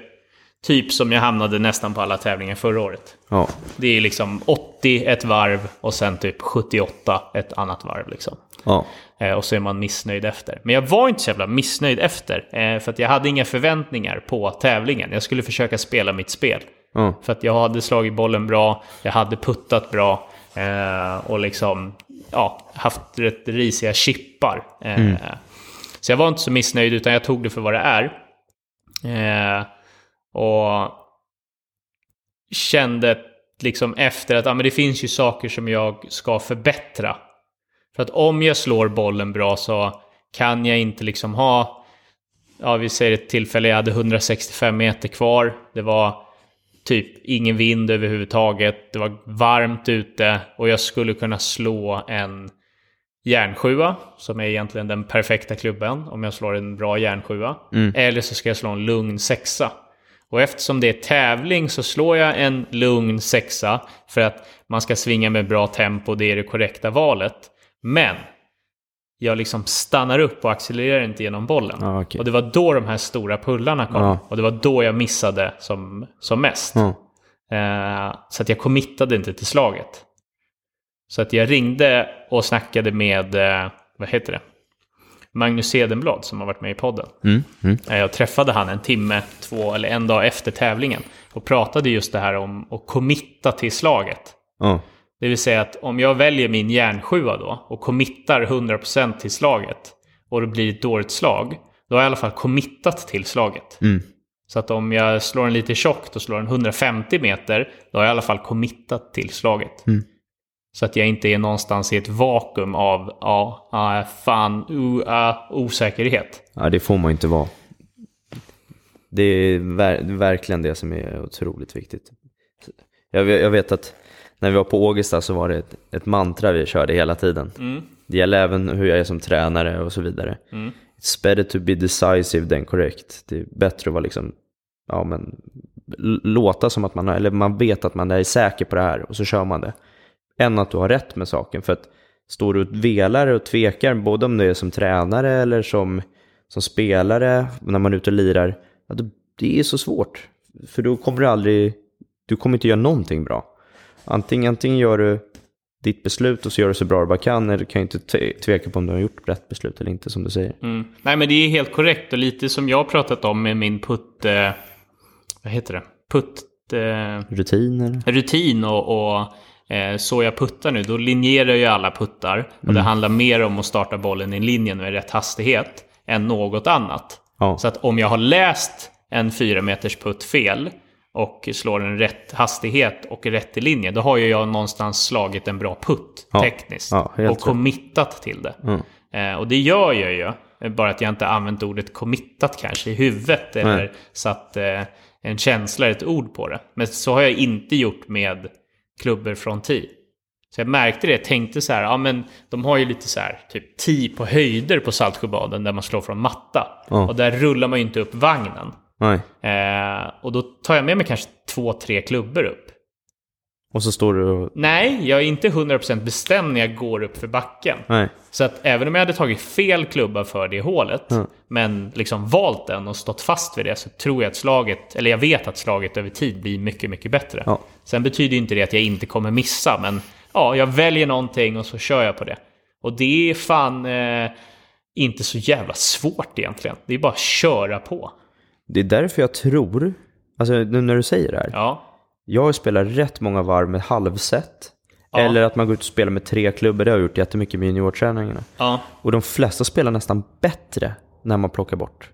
typ som jag hamnade nästan på alla tävlingar förra året. Ja. Det är liksom 80 ett varv och sen typ 78 ett annat varv. Liksom. Ja. Eh, och så är man missnöjd efter. Men jag var inte så jävla missnöjd efter. Eh, för att jag hade inga förväntningar på tävlingen. Jag skulle försöka spela mitt spel. Ja. För att jag hade slagit bollen bra, jag hade puttat bra eh, och liksom ja, haft rätt risiga chippar. Eh, Så jag var inte så missnöjd utan jag tog det för vad det är. Och kände liksom efter att ja, men det finns ju saker som jag ska förbättra. För att om jag slår bollen bra så kan jag inte liksom ha, ja vi säger ett tillfälle jag hade 165 meter kvar. Det var typ ingen vind överhuvudtaget. Det var varmt ute och jag skulle kunna slå en järnsjua som är egentligen den perfekta klubben om jag slår en bra järnsjua. Eller så ska jag slå en lugn sexa. Och eftersom det är tävling så slår jag en lugn sexa för att man ska svinga med bra tempo, det är det korrekta valet. Men jag liksom stannar upp och accelererar inte genom bollen. Ja, okej. Och det var då de här stora pullarna kom. Ja. Och det var då jag missade som, som mest. Ja. Eh, så att jag committade inte till slaget. Så att jag ringde och snackade med, eh, vad heter det? Magnus Edenblad som har varit med i podden. Mm. Mm. Eh, Jag träffade han en timme, två eller en dag efter tävlingen. Och pratade just det här om att committa till slaget. Ja. Det vill säga att om jag väljer min järnsjua då och committar 100% till slaget och det blir ett dåligt slag, då har jag i alla fall committat till slaget. Mm. Så att om jag slår en lite tjockt och slår en 150 meter, då har jag i alla fall committat till slaget. Mm. Så att jag inte är någonstans i ett vakuum av, ja, ah, fan, uh, ah, osäkerhet. ja, det får man inte vara. Det är ver- verkligen det som är otroligt viktigt. Jag vet, jag vet att när vi var på Ågesta så var det ett, ett mantra vi körde hela tiden. Det gäller även hur jag är som tränare och så vidare. It's better to be decisive than correct. Det är bättre att vara liksom, ja men, låta som att man har, eller man vet att man är säker på det här och så kör man det. Än att du har rätt med saken. För att står du och velar och tvekar, både om det är som tränare eller som, som spelare, när man är ute och lirar, ja, det är så svårt. För då kommer du aldrig, du kommer inte göra någonting bra. Antingen, antingen gör du ditt beslut och så gör du så bra du bara kan, eller du kan ju inte te- tveka på om du har gjort rätt beslut eller inte som du säger. Mm. Nej, men det är helt korrekt. Och lite som jag har pratat om med min putt... Eh, vad heter det? Putt... Eh, Rutin eller? rutin och, och så jag puttar nu, då linjerar ju alla puttar. Och det handlar mer om att starta bollen i linjen med rätt hastighet än något annat. Ja. Så att om jag har läst en 4 meters putt fel och slår en rätt hastighet och rätt i linje, då har ju jag någonstans slagit en bra putt Ja. tekniskt. Ja, och committat till det. Mm. Eh, och det gör jag ju. Eh, Bara att jag inte använt ordet committat kanske i huvudet eller Nej. satt eh, en känsla, ett ord på det. Men så har jag inte gjort med klubbor från tee. Så jag märkte det, jag tänkte så här, ja men de har ju lite så här, typ tee på höjder på Saltsjöbaden där man slår från matta. Ja. Och där rullar man ju inte upp vagnen. Eh, och då tar jag med mig kanske två, tre klubbor upp. Och så står du och... Nej, jag är inte 100% bestämd när jag går upp för backen. Nej. Så att även om jag hade tagit fel klubba för det hålet, Mm. men liksom valt den och stått fast vid det, så tror jag att slaget, eller jag vet att slaget över tid blir mycket, mycket bättre. Ja. Sen betyder inte det att jag inte kommer missa, men ja, jag väljer någonting och så kör jag på det. Och det är fan eh, inte så jävla svårt egentligen. Det är bara att köra på. Det är därför jag tror, alltså nu när du säger det här. Ja, Jag har spelat rätt många varv med halvset. Ja. Eller att man går ut och spelar med tre klubbor. Det har jag gjort jättemycket med juniorträningarna. ja, Och de flesta spelar nästan bättre när man plockar bort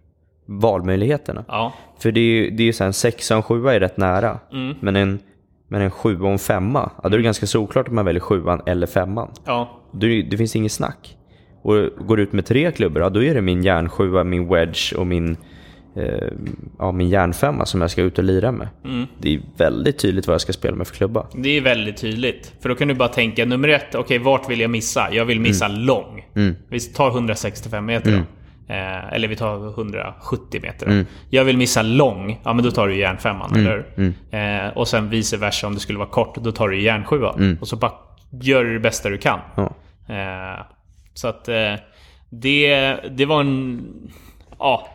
valmöjligheterna. ja, För det är ju det är ju så här, en sexa och en sjua är rätt nära. Mm. Men, en, men en sjua och en femma, ja, då är det ganska såklart om man väljer sjuan eller femman. ja, det, det finns inget snack. Och går du ut med tre klubbor, ja, då är det min järnsjua, min wedge och min, eh, ja, min järnfemma som jag ska ut och lira med. Mm. Det är väldigt tydligt vad jag ska spela med för klubba. Det är väldigt tydligt. För då kan du bara tänka, nummer ett, okej vart vill jag missa? Jag vill missa lång. Vi tar 165 meter då. Eh, eller vi tar 170 meter. då. Jag vill missa lång, ja men då tar du järnfemman, eller hur? Eh, och sen vice versa, om det skulle vara kort, då tar du järnsjuan. Och så bara gör du det bästa du kan. Ja. Eh, så att eh, det, det var en ja,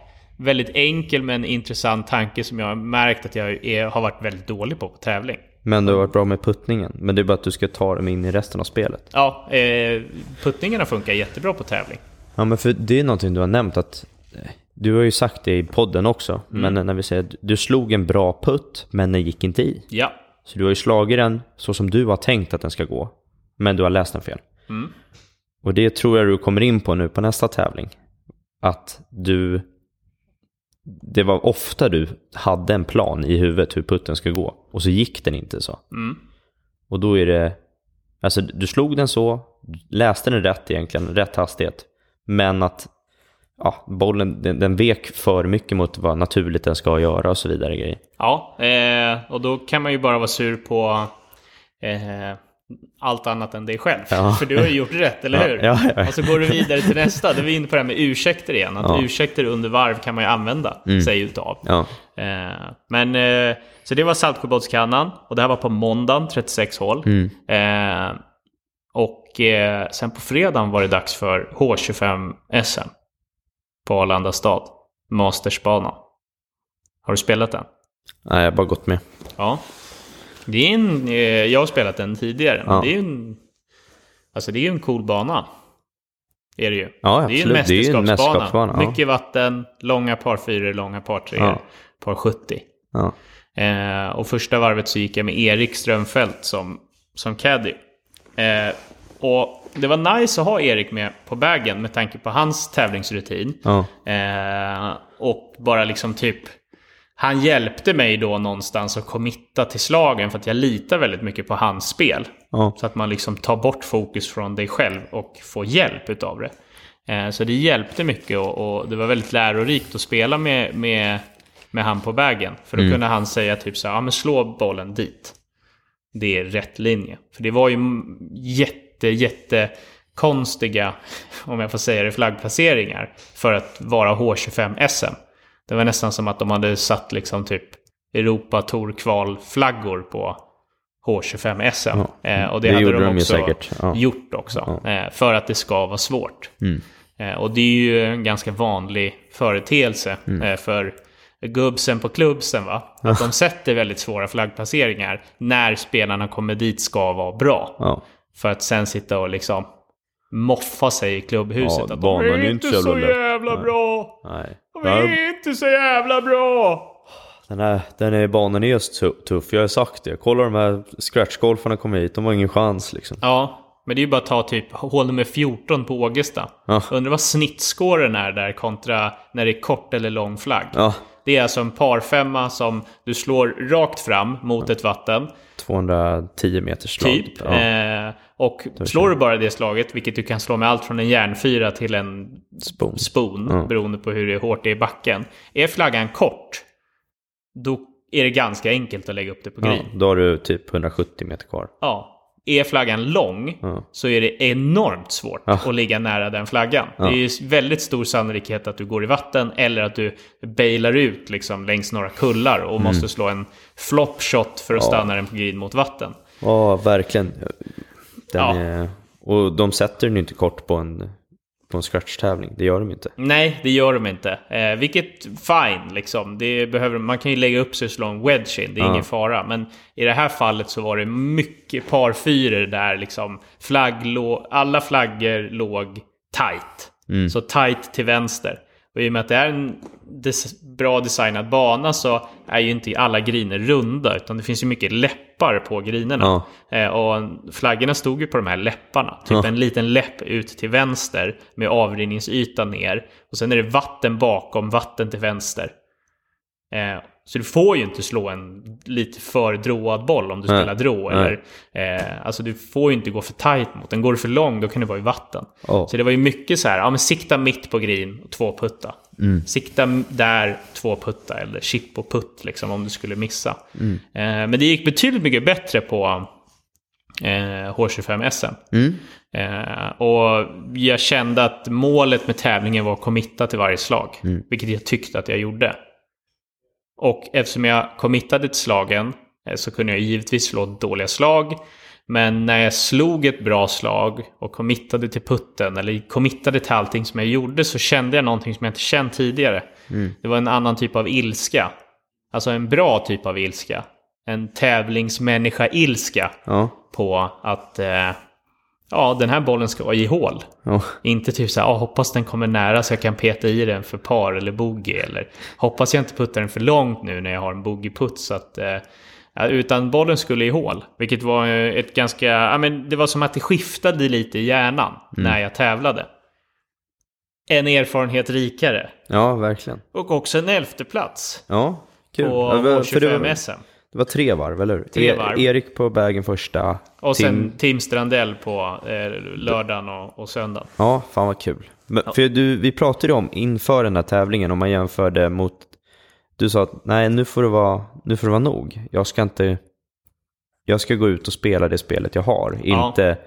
väldigt enkel men intressant tanke som jag har märkt att jag är, har varit väldigt dålig på på tävling. Men du har varit bra med puttningen. Men det är bara att du ska ta dem in i resten av spelet. Ja, eh, puttningarna funkar jättebra på tävling. Ja men för det är någonting du har nämnt att eh, du har ju sagt det i podden också, men när vi säger att du slog en bra putt, men den gick inte i. Ja, Så du har ju slagit den så som du har tänkt att den ska gå, men du har läst den fel. Mm. Och det tror jag du kommer in på nu på nästa tävling. Att du, det var ofta du hade en plan i huvudet hur putten ska gå, och så gick den inte så. Mm. Och då är det, alltså du slog den så, läste den rätt egentligen, rätt hastighet. Men att ja, bollen, den, den vek för mycket mot vad naturligt den ska göra och så vidare grejer. ja eh, och då kan man ju bara vara sur på eh, allt annat än dig själv. Ja. För du har ju gjort rätt, eller hur? ja, ja. Och så går du vidare till nästa. Då är vi inne på det här med ursäkter igen. Att ursäkter under varv kan man ju använda sig utav. Eh, men, eh, så det var Saltsjöbadskannan och det här var på måndagen, 36 hål. Mm. Eh, och eh, sen på fredagen var det dags för H25 SM på Arlanda stad, Mastersbanan. Har du spelat den? nej jag har bara gått med. Ja. Det är en, eh, jag har spelat den tidigare, men Ja. det är en, alltså det är en cool bana. Är det ju. Ja, det är en. Det är en mästerskapsbana. mästerskapsbana, ja. Mycket vatten, långa par 4, långa par 3, Ja. par 70. Ja. Eh, och första varvet så gick jag med Erik Strömfält som, som caddy. Eh, och det var nice att ha Erik med på vägen med tanke på hans tävlingsrutin. Eh, och bara liksom typ... Han hjälpte mig då någonstans att committa till slagen för att jag litar väldigt mycket på hans spel. Ja. Så att man liksom tar bort fokus från dig själv och får hjälp utav det. Eh, så det hjälpte mycket och, och det var väldigt lärorikt att spela med, med, med han på vägen. För då kunde han säga typ så här, ja men slå bollen dit. Det är rätt linje. För det var ju jätte, jätte konstiga, om jag får säga det, flaggplaceringar för att vara H25 SM. Det var nästan som att de hade satt liksom typ Europa Tour kvalflaggor på H25 SM. Ja. Eh, och det, Det hade de de också säkert. Ja. gjort också. Eh, för att det ska vara svårt. Mm. Eh, och det är ju en ganska vanlig företeelse Mm. för gubbsen på klubbsen. Va? Att de sätter väldigt svåra flaggplaceringar när spelarna kommer dit ska vara bra. Ja. För att sen sitta och liksom moffa sig i klubbhuset. Ja, att de är inte så så jävla lätt." jävla Nej. bra. Nej. De är inte så jävla bra. Den här, den här banan är så tuff, jag har sagt det. Kolla de här scratchgolfarna kommer hit, de har ingen chans liksom. Ja, men det är ju bara att ta typ hål nummer 14 på Ågesta. Ja. Undrar vad snittskåren är där kontra när det är kort eller lång flagg. Ja, Det är alltså en parfemma som du slår rakt fram mot ett vatten. 210 meters slag. Typ. Ja. Eh, och slår du bara det slaget, vilket du kan slå med allt från en järnfyra till en Spoon. spon, Ja. beroende på hur det är hårt det är i backen. Är flaggan kort, då är det ganska enkelt att lägga upp det på Ja, green. då har du typ 170 meter kvar. Ja. Är flaggan lång Ja. så är det enormt svårt Ja. att ligga nära den flaggan. Det är ju väldigt stor sannolikhet att du går i vatten eller att du bailar ut liksom längs några kullar och måste slå en flop shot för att stanna den på green mot vatten. Ja, verkligen. Ja. är, och de sätter den ju inte kort på en, på en scratch-tävling. Det gör de inte. Nej, det gör de inte. Eh, vilket, fine, liksom. Det behöver, man kan ju lägga upp sig slå en wedge in, det är Ja. ingen fara. Men i det här fallet så var det mycket parfyror där liksom flagg alla flaggor låg tight. Mm. Så tight till vänster. Och i och med att det är en des bra designad bana så är ju inte alla griner runda utan det finns ju mycket läppar på grinerna. Eh, och flaggorna stod ju på de här läpparna. Typ Ja. en liten läpp ut till vänster med avrinningsyta ner. Och sen är det vatten bakom, vatten till vänster. Eh, så du får ju inte slå en lite för dråad boll om du Nej. spelar drå. Eller, eh, alltså du får ju inte gå för tight mot den. Går du för lång då kan du vara i vatten. Ja. Så det var ju mycket så här, ja men sikta mitt på green och två putta. Mm. Sikta där, två putta eller chip och putt liksom om du skulle missa. Mm. Eh, men det gick betydligt mycket bättre på eh, H25 SM. Mm. Eh, och jag kände att målet med tävlingen var att committa till varje slag. Mm. Vilket jag tyckte att jag gjorde. Och eftersom jag committade till slagen eh, så kunde jag givetvis slå dåliga slag. Men när jag slog ett bra slag och committade till putten eller committade till allting som jag gjorde så kände jag någonting som jag inte känt tidigare. Det var en annan typ av ilska. Alltså en bra typ av ilska. En tävlingsmänniska-ilska Ja. på att eh, ja, den här bollen ska vara i hål. Ja. Inte typ så här, ah, hoppas den kommer nära så jag kan peta i den för par eller bogey. Eller hoppas jag inte puttar den för långt nu när jag har en bogeyputt. Så att, eh, utan bollen skulle i hål. Vilket var eh, ett ganska, ja men det var som att det skiftade lite i hjärnan när jag tävlade. En erfarenhet rikare. ja, verkligen. Och också en elfte plats Ja, kul. på Ja, det var- för det, H25 var, SM. det var tre varv, eller hur? Tre E- varv. Erik på vägen första. Och Tim- sen Tim Strandell på eh, lördagen och, och söndagen. Ja, fan vad kul. Men, För du, vi pratade om inför den här tävlingen, om man jämförde mot... Du sa att nej, nu får det vara, nu får det vara nog. Jag ska inte... Jag ska gå ut och spela det spelet jag har. Ja. Inte,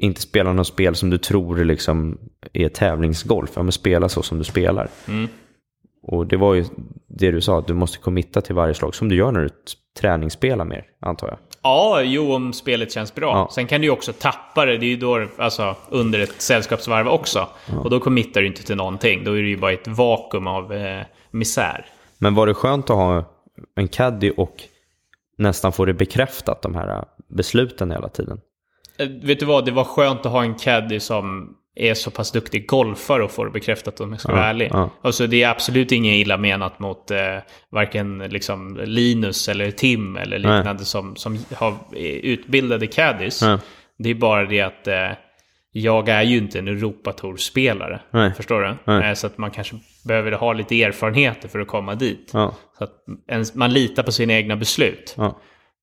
inte spela något spel som du tror liksom är tävlingsgolf. Ja, men spela så som du spelar. Mm. Och det var ju det du sa, att du måste committa till varje slag. Som du gör när du träningsspelar mer, antar jag. Ja, jo om spelet känns bra. Ja. Sen kan du ju också tappa det. Det är ju då, alltså, under ett sällskapsvarv också. Och då committar du inte till någonting. Då är det ju bara ett vakuum av eh, misär. Men var det skönt att ha en caddy och nästan få det bekräftat, de här äh, besluten hela tiden? Eh, vet du vad, det var skönt att ha en caddy som är så pass duktig golfare och får det bekräftat om jag ska Ja, vara ärlig. ja. Alltså, det är absolut inget illa menat mot eh, varken liksom, Linus eller Tim eller liknande som, som har är utbildade caddies. Ja. Det är bara det att eh, jag är ju inte en Europatour-spelare. Nej. Förstår du? Nej. Eh, Så att man kanske behöver ha lite erfarenheter för att komma dit. Ja, Så att ens, man litar på sina egna beslut.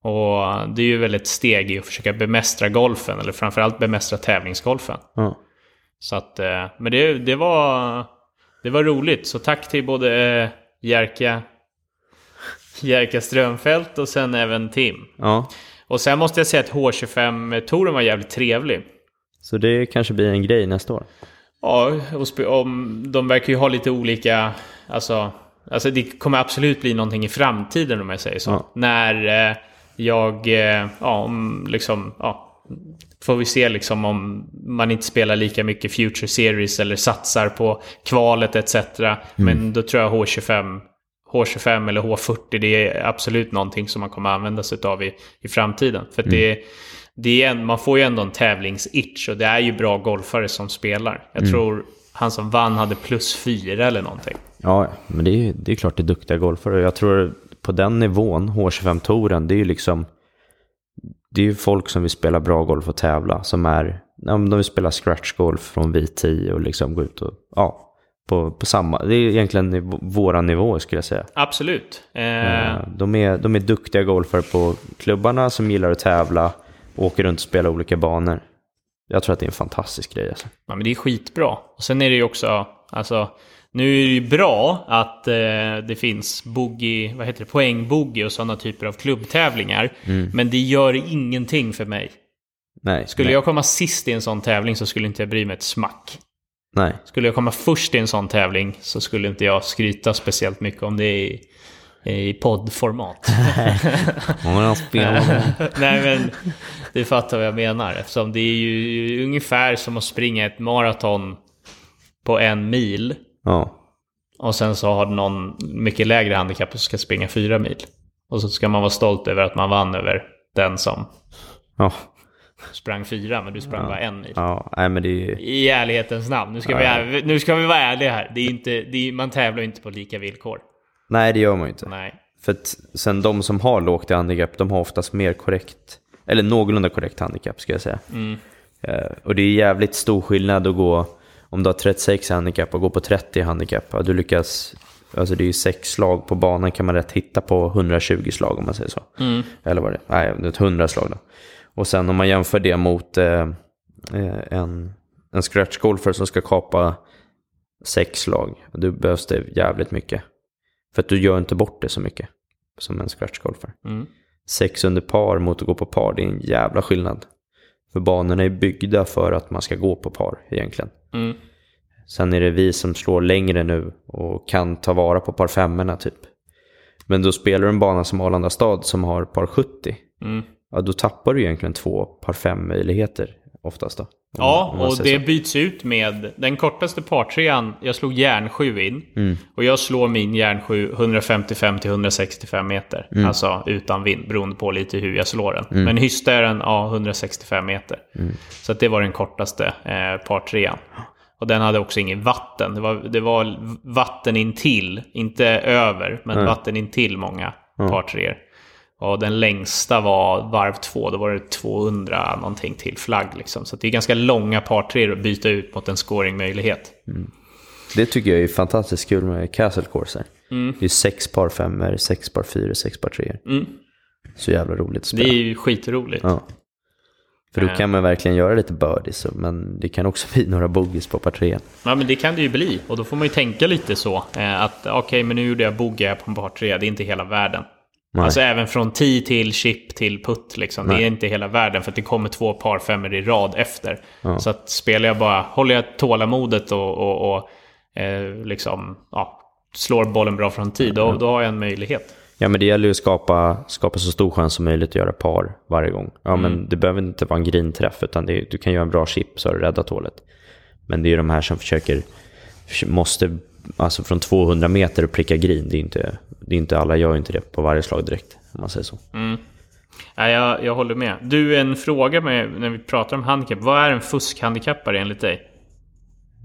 Och det är ju väl ett steg i att försöka bemästra golfen, eller framförallt bemästra tävlingsgolfen. ja. Så att, eh, men det, det, var, det var roligt. Så tack till både eh, Jerka, Jerka Strömfält och sen även Tim. ja. Och sen måste jag säga att H25-touren var jävligt trevlig. Så det kanske blir en grej nästa år. Ja, och om, de verkar ju ha lite olika... Alltså, alltså det kommer absolut bli någonting i framtiden om jag säger så. Ja. När eh, jag... Eh, ja, om liksom... Ja, får vi se liksom om man inte spelar lika mycket Future Series eller satsar på kvalet etc. Men då tror jag H25, H25 eller H40 det är absolut någonting som man kommer använda sig av i, i framtiden. För att det, det är en, man får ju ändå en tävlingsitch och det är ju bra golfare som spelar. Jag tror han som vann hade plus fyra eller någonting. Ja, men det är det är klart det är duktiga golfare. Jag tror på den nivån, H25-touren, det är ju liksom det är ju folk som vill spela bra golf och tävla som är, de vill spela scratch-golf från V10 och liksom gå ut och, ja, på, på samma, det är egentligen niv- våra nivåer skulle jag säga. Absolut. Eh, Eh, De är, de är duktiga golfare på klubbarna som gillar att tävla och åker runt och spelar olika banor. Jag tror att det är en fantastisk grej alltså. Ja, men det är skitbra. Och sen är det ju också, alltså, nu är det ju bra att eh, det finns boogie, vad heter det, poängboogie och sådana typer av klubbtävlingar. Men det gör ingenting för mig. Nej, Skulle nej, jag komma sist i en sån tävling så skulle inte jag bry mig ett smack. nej. Skulle jag komma först i en sån tävling så skulle inte jag skryta speciellt mycket om det i, i poddformat. Nej men, du fattar vad jag menar. Eftersom det är ju ungefär som att springa ett maraton på en mil. Ja, Och sen så har någon mycket lägre handikapp och ska springa fyra mil. Och så ska man vara stolt över att man vann över den som ja, sprang fyra, men du sprang bara en mil. ja, nej men det är I ärlighetens namn. Nu ska, vi, nu ska vi vara ärliga här. Det är inte, det är, man tävlar inte på lika villkor. nej det gör man ju inte. Nej. För att sen de som har lågt handikapp, de har oftast mer korrekt, eller någorlunda korrekt handikapp ska jag säga. Eh, och det är jävligt stor skillnad att gå, om du har 36 handikapp och gå på 30 handikapp. Du lyckas, alltså det är ju sex slag på banan kan man rätt hitta på 120 slag om man säger så. Eller vad det är, nej, ett 100 slag då. Och sen om man jämför det mot eh, eh, en, en scratch-golfer som ska kapa sex slag, då behövs det jävligt mycket. För att du gör inte bort det så mycket som en scratch-golfer. Mm. Sex under par mot att gå på par, det är en jävla skillnad. För banorna är byggda för att man ska gå på par egentligen. Mm. Sen är det vi som slår längre nu och kan ta vara på par femmorna typ. Men då spelar du en bana som Arlanda stad som har par 70. Mm. Ja, då tappar du egentligen två par fem möjligheter oftast då. Ja, och det så. byts ut med den kortaste partrean. Jag slog järn 7 in. Mm. Och jag slår min järn 7 155 till 165 meter. Mm. Alltså utan vind, beroende på lite hur jag slår den. Men hysta är den ja, 165 meter. Mm. Så att det var den kortaste eh, partrean. Och den hade också ingen vatten. Det var, det var vatten intill, inte över, men vatten intill många partreor. Och den längsta var varv två, då var det 200 någonting till flagg. Liksom. Så det är ganska långa partreor att byta ut mot en scoringmöjlighet. Det tycker jag är fantastiskt kul med castle courser. Mm. Det är sex par femmor, sex par fyror, sex par treor. Så jävla roligt att Det spela. är ju skitroligt. Ja. För då kan man verkligen göra lite birdies, men det kan också bli några bogeys på par trean. Ja men det kan det ju bli. Och då får man ju tänka lite så. Eh, att okej men nu gjorde jag bogey på en par tre. Det är inte hela världen. Nej. Alltså även från tee till chip till putt liksom. Det är inte hela världen för att det kommer två par femmor i rad efter. Så att spelar jag bara, håller jag tålamodet och, och, och eh, liksom, ja, slår bollen bra från tee, då, då har jag en möjlighet. Ja, men det gäller ju att skapa, skapa så stor chans som möjligt att göra par varje gång. Ja, men det behöver inte vara en grinträff, utan är- du kan göra en bra chip så har du räddat hålet. Men det är ju de här som försöker, måste, alltså från 200 meter och pricka green. Det är inte, det är inte alla gör inte det på varje slag direkt, om man säger så. Ja, jag, jag håller med. Du, en fråga med, när vi pratar om handikapp. Vad är en fuskhandikappare enligt dig?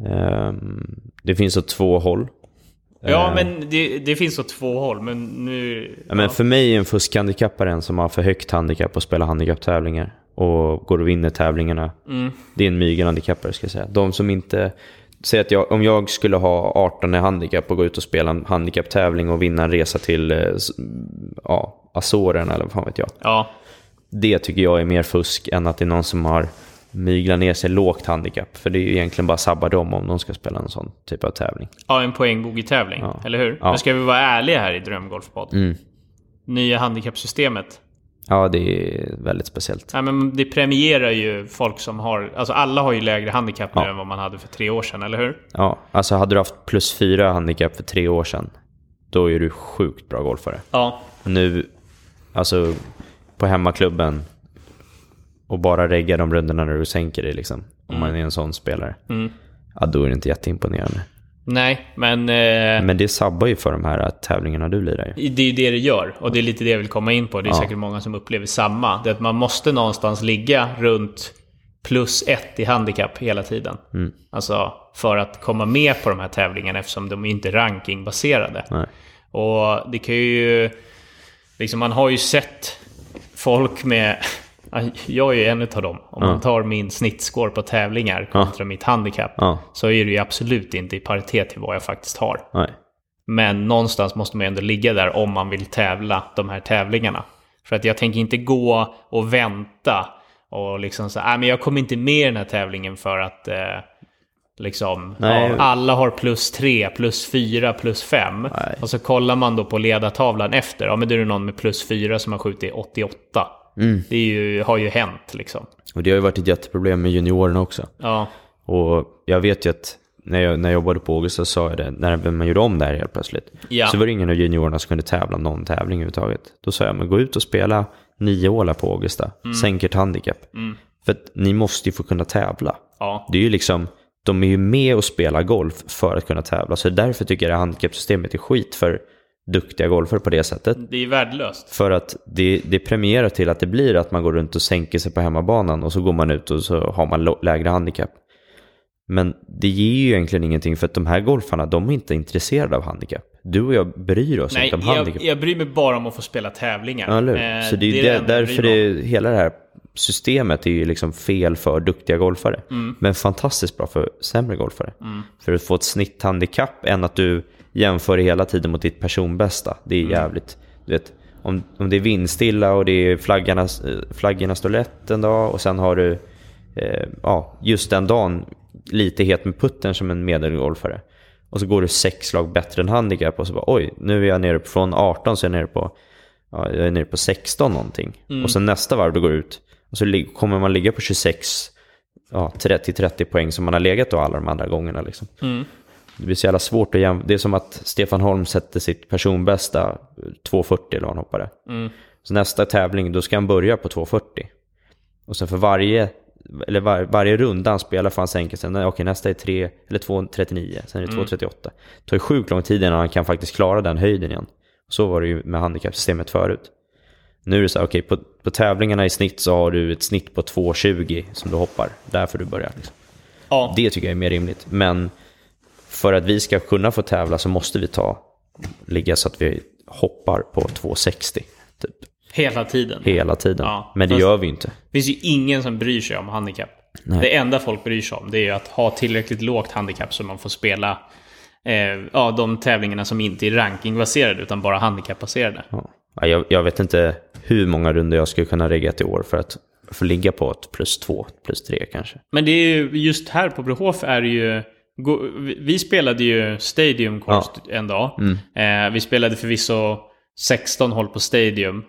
Ehm, det finns så två håll. Ja, men det, det finns så två håll, men nu... Ja, men för mig är en fuskhandikappare en som har för högt handikapp och spelar handikapptävlingar och går och vinner tävlingarna. Det är en mygelhandikappare ska jag säga. De som inte... Säg att jag, om jag skulle ha 18 i handikapp och gå ut och spela en handikapptävling och vinna en resa till eh, ja, Azorerna eller vad fan vet jag. Ja, Det tycker jag är mer fusk än att det är någon som har myglat ner sig lågt handikapp. För det är ju egentligen bara sabbar dem om de ska spela en sån typ av tävling. ja en poängbogey-tävling, Ja. eller hur? Ja. Men ska vi vara ärliga här i Drömgolfpodd? Mm. Nya handikappsystemet. Ja, det är väldigt speciellt. Ja, men det premierar ju folk som har... Alltså alla har ju lägre handikapp nu Ja. än vad man hade för tre år sedan, eller hur? Ja, alltså hade du haft plus fyra handikapp för tre år sedan, då är du sjukt bra golfare. Ja. Nu, alltså på hemmaklubben och bara regga de rundorna när du sänker dig liksom. Om man är en sån spelare. Ja, då är det inte jätteimponerande. Nej, men... Eh, Men det sabbar ju för de här tävlingarna du lirar ju. Det är ju det det gör. Och det är lite det jag vill komma in på. Det är Ja. säkert många som upplever samma. Det är att man måste någonstans ligga runt plus ett i handikapp hela tiden. Mm. Alltså för att komma med på de här tävlingarna eftersom de inte är rankingbaserade. Nej. Och det kan ju... liksom man har ju sett folk med... Jag är ju en av dem. Om man tar min snittscore på tävlingar kontra mitt handikapp. Ja. Så är det ju absolut inte i paritet till vad jag faktiskt har. Nej. Men någonstans måste man ju ändå ligga där om man vill tävla de här tävlingarna. För att jag tänker inte gå och vänta och liksom så här, "Ah, men jag kommer inte med i den här tävlingen för att eh, liksom ja, alla har plus 3, plus 4, plus 5. Nej. Och så kollar man då på ledartavlan efter, ja men då är det någon med plus 4 som har skjutit 88. Mm. Det ju, har ju hänt liksom. Och det har ju varit ett jätteproblem med juniorerna också. Ja, Och jag vet ju att när jag, när jag jobbade på Augusta sa jag det, när man gjorde om det här helt plötsligt. Ja. Så var det ingen av juniorerna som kunde tävla någon tävling överhuvudtaget. Då sa jag, men gå ut och spela nio hålar på Augusta. Sänk ert handikapp. För att ni måste ju få kunna tävla. ja, Det är ju liksom, de är ju med och spelar golf för att kunna tävla. Så därför tycker jag det här handikappsystemet är skit för duktiga golfare på det sättet. det är värdelöst. För att det, det premierar till att det blir att man går runt och sänker sig på hemmabanan och så går man ut och så har man lägre handikapp. Men det ger ju egentligen ingenting för att de här golfarna, de är inte intresserade av handikapp. Du och jag bryr oss Nej, inte om jag, handikapp. jag bryr mig bara om att få spela tävlingar. Ja? Eh, Så det är, det enda jag därför det, hela det här systemet är ju liksom fel för duktiga golfare. Mm. Men fantastiskt bra för sämre golfare. För att få ett snitthandikapp än att du jämför hela tiden mot ditt personbästa. Det Mm. är jävligt, du vet. Om, om det är vindstilla och det är flaggarna, eh, flaggorna står lätt en dag och sen har du eh, ja, just den dagen lite het med putten som en medelgolfare. Och så går du sex slag bättre än handikapp och så bara oj, nu är jag nere på, från 18 så är jag nere på, ja, jag är nere på 16 någonting. Och sen nästa varv då går du ut och så kommer man ligga på 26, ja 30-30 poäng som man har legat då alla de andra gångerna liksom. Det blir så jävla svårt att jämföra. Det är som att Stefan Holm sätter sitt personbästa 2.40 eller vad han hoppade. Så nästa tävling, då ska han börja på 2.40. Och sen för varje, eller var, varje runda han spelar får han sänka sig. Okej, nästa är 3, eller 2.39, sen är det 2.38. Det tar ju sjukt lång tid innan han kan faktiskt klara den höjden igen. Så var det ju med handikappsystemet förut. Nu är det så här, okej, på, på tävlingarna i snitt så har du ett snitt på 2.20 som du hoppar. Därför du börjar. Liksom. Ja, Det tycker jag är mer rimligt. Men för att vi ska kunna få tävla så måste vi ta, ligga så att vi hoppar på 2,60 typ, hela tiden. hela tiden. Ja, Men det gör vi inte. Det finns ju ingen som bryr sig om handikapp. Nej. Det enda folk bryr sig om det är ju att ha tillräckligt lågt handikapp så man får spela eh, ja, de tävlingarna som inte är rankingbaserade utan bara handikappbaserade. Ja, Jag, jag vet inte hur många runder jag skulle kunna regga till år för att få ligga på ett plus två, plus tre kanske. Men det är ju just här på Brohof är det ju... vi- spelade ju Stadium Course en dag. Eh, vi spelade förvisso 16 hål på Stadium.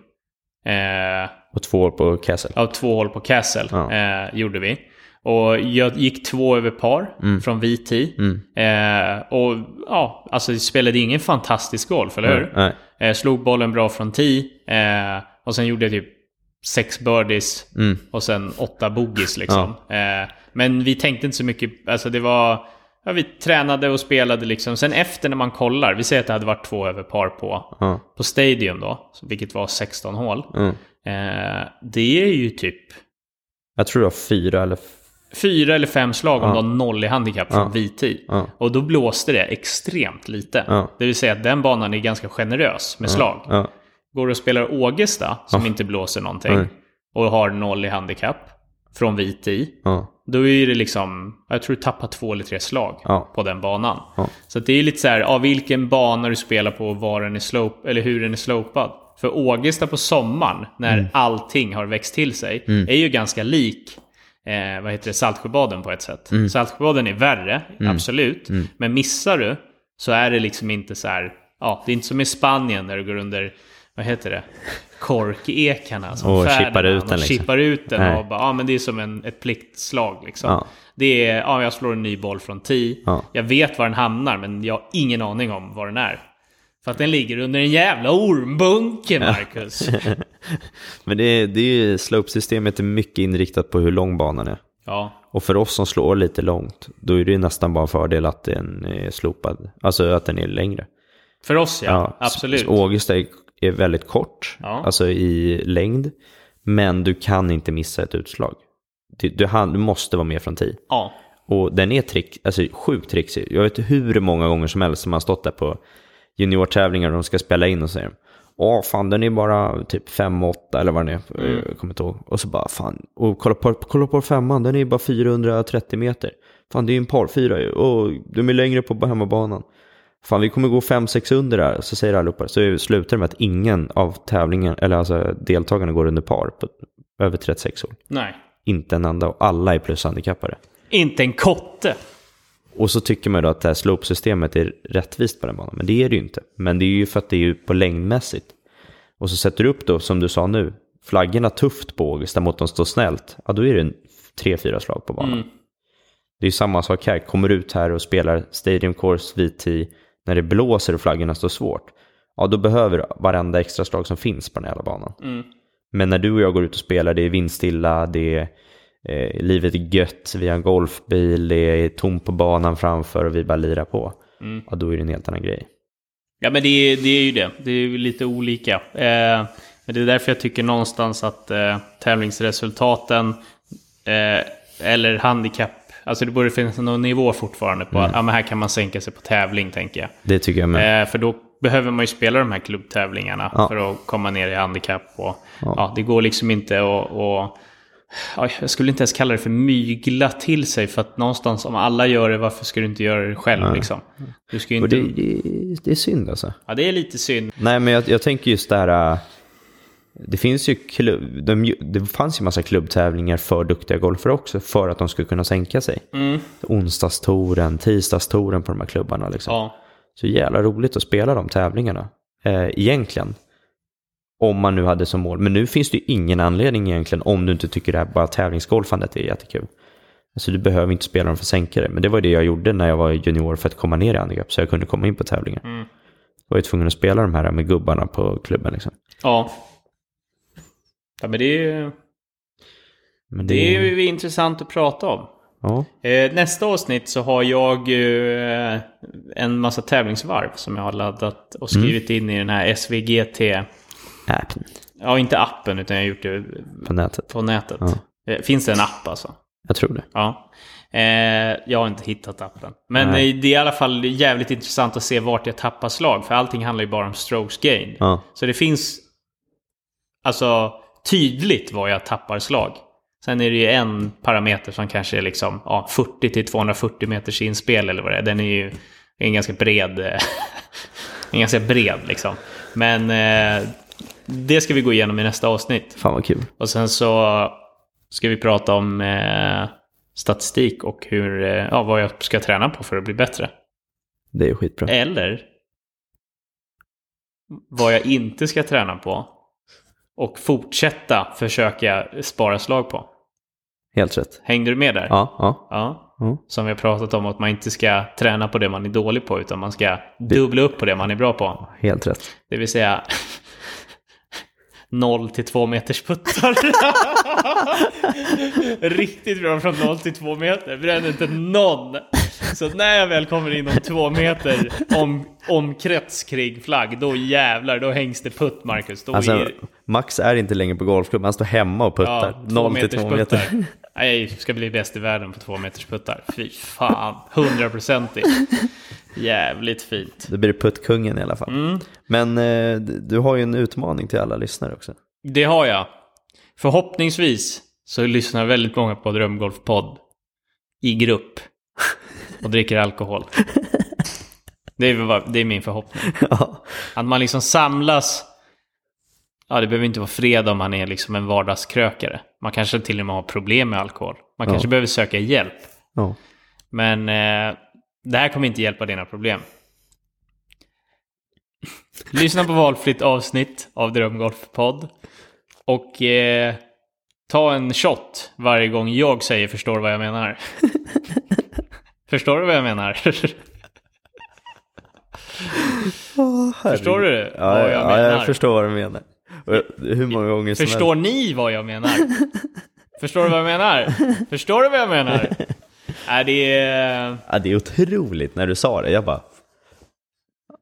Eh, Och två år på Castle. av två hål på Castle Ja. eh, gjorde vi. Och jag gick två över par Mm. från VT. Eh, och ja, alltså det spelade ingen fantastisk golf, eller hur? Nej. Eh, slog bollen bra från tee. Eh, och sen gjorde jag typ sex birdies Mm. och sen åtta bogeys liksom. Eh, men vi tänkte inte så mycket, alltså det var... Ja, vi tränade och spelade liksom. Sen efter när man kollar, vi säger att det hade varit två över par på, Ja. på Stadium då, vilket var 16 hål. Mm. Eh, det är ju typ Jag tror det var fyra eller... fyra eller fem slag om Ja. du har noll i handikapp från VT. Ja. Och då blåste det extremt lite. Ja. Det vill säga att den banan är ganska generös med slag. Ja. Går du och spelar Ågesta, som inte blåser någonting, och har noll i handikapp från VT, Ja. då är det liksom, jag tror du tappar två eller tre slag Ja. på den banan. Ja. Så det är lite så här, ja, vilken bana du spelar på och var den är slope, eller hur den är slopad. För Ågesta på sommaren, när Mm. allting har växt till sig, är ju ganska lik eh, vad heter det, Saltsjöbaden på ett sätt. Mm. Saltsjöbaden är värre, absolut. Men missar du så är det liksom inte så här, ja, det är inte som i Spanien när du går under, vad heter det, korkekarna som Och chippar ut den, och liksom. chippar ut den Nej. och bara, ja men det är som en, ett pliktslag liksom. Ja. Det är, ja jag slår en ny boll från tee. Ja. Jag vet var den hamnar men jag har ingen aning om var den är. För att den ligger under en jävla ormbunke, Marcus. Men det är, det är ju, slopesystemet är mycket inriktat på hur lång banan är. Ja, Och för oss som slår lite långt, då är det ju nästan bara en fördel att den är slopad. Alltså att den är längre. för oss ja. Ja, absolut. Ågesta är, är väldigt kort, Ja. alltså i längd. Men du kan inte missa ett utslag. Du, du, du måste vara med från 10. Ja. Och den är trick, alltså sjukt trixig. Jag vet hur många gånger som helst som man stått där på juniortävlingar och de ska spela in och säger Åh fan den är bara typ 5-8 eller vad den är, Mm. jag kommer inte ihåg. Och så bara fan, och kolla på, kolla på femman, den är bara 430 meter. Fan det är ju en par fyra ju, och de är längre på hemmabanan. Fan vi kommer gå 5-6 under där, så säger allihopa. Så slutar det med att ingen av tävlingen, eller alltså deltagarna går under par på över 36 hål. Nej. Inte en enda, och alla är plushandikappade. Inte en kotte. Och så tycker man då att det här slope-systemet är rättvist på den banan, men det är det ju inte. Men det är ju för att det är ju på längdmässigt. Och så sätter du upp då, som du sa nu, flaggorna tufft på Augusta mot de står snällt, ja då är det tre, fyra slag på banan. Mm. Det är ju samma sak här, kommer ut här och spelar Stadium Course VT när det blåser och flaggorna står svårt, ja då behöver varenda extra slag som finns på den här banan. Mm. Men när du och jag går ut och spelar, det är vindstilla, det är eh, livet är gött, vi har en golfbil, det är tomt på banan framför och vi bara lirar på. Mm. Ja, då är det en helt annan grej. Ja, men det är, det är ju det. Det är lite olika. Eh, men det är därför jag tycker någonstans att eh, tävlingsresultaten eh, eller handikapp, alltså det borde finnas någon nivå fortfarande på att ja, men här kan man sänka sig på tävling, tänker jag. Det tycker jag med. Eh, för då behöver man ju spela de här klubbtävlingarna Ja. för att komma ner i handikapp. Och, Ja. ja. det går liksom inte att... Och, ja, jag skulle inte ens kalla det för mygla till sig. För att någonstans, om alla gör det, varför ska du inte göra det själv? Nej. Liksom? Du ska inte... det, det, det är synd alltså. Ja, det är lite synd. Nej, men jag, jag tänker just det här... Det finns ju klubb, de, det fanns ju massa klubbtävlingar för duktiga golfare också, för att de skulle kunna sänka sig. Mm. Onsdagstoren, tisdagstoren på de här klubbarna. Liksom. Ja. Så jävla roligt att spela de tävlingarna, eh, egentligen. Om man nu hade som mål. Men nu finns det ju ingen anledning egentligen, om du inte tycker det här bara tävlingsgolfandet är jättekul. Alltså du behöver inte spela dem för att sänka det. Men det var det jag gjorde när jag var junior för att komma ner i handikapp, så jag kunde komma in på tävlingar. Mm. Jag var ju tvungen att spela de här med gubbarna på klubben liksom. Ja. Ja, men det är Men det är ju intressant att prata om. Ja, Eh, nästa avsnitt så har jag eh, en massa tävlingsvarv som jag har laddat och skrivit in i den här SVGT. appen Ja, inte appen utan jag har gjort det på nätet. på nätet. Ja. Eh, Finns det en app alltså? Jag tror det. Ja. Jag har inte hittat appen. Men Nej. det är i alla fall jävligt intressant att se vart jag tappar slag. För allting handlar ju bara om strokes gain. Ja, Så det finns alltså tydligt var jag tappar slag. Sen är det ju en parameter som kanske är liksom ja, 40 till 240 meters inspel eller vad det är. Den är ju en ganska bred. eh, en ganska bred liksom. Men eh, det ska vi gå igenom i nästa avsnitt. fan vad kul. Och sen så ska vi prata om eh, statistik och hur, eh, ja, vad jag ska träna på för att bli bättre. Det är skitbra. Eller vad jag inte ska träna på. Och fortsätta försöka spara slag på. Helt rätt. Hängde du med där? Ja, ja. Ja. ja. Som vi har pratat om att man inte ska träna på det man är dålig på utan man ska dubbla upp på det man är bra på. Helt rätt. Det vill säga 0 till 2 meters puttar. Riktigt bra från 0 till 2 meter. Bränner inte någon. Så när jag väl kommer inom 2 meter om, omkrets kring flagg, då jävlar, då hängs det putt Marcus. Då Alltså, är, Max är inte längre på golfklubben, han står hemma och puttar. två Noll till meters två meter. puttar. Nej, jag ska bli bäst i världen på 2 meters puttar. Fy fan, 100%igt. Jävligt fint. Då blir det puttkungen i alla fall. Mm. Men eh, du har ju en utmaning till alla lyssnare också. Det har jag. Förhoppningsvis så lyssnar väldigt många på Drömgolfpodd i grupp och dricker alkohol. Det är, vad- det är min förhoppning. ja. Att man liksom samlas. Ja, det behöver inte vara fredag om man är liksom en vardagskrökare. Man kanske till och med har problem med alkohol. Man Ja. kanske behöver söka hjälp. ja. Men eh, det här kommer inte hjälpa dina problem. Lyssna på valfritt avsnitt av Drömgolfpodd. Och eh, ta en shot varje gång jag säger förstår vad jag menar. förstår du vad jag menar? förstår du Ja, vad jag ja, menar? jag förstår vad du menar. Hur många gånger som Förstår helst. ni vad jag menar? Förstår du vad jag menar? Förstår du vad jag menar? Är det är... Ja, det är otroligt när du sa det. Jag bara...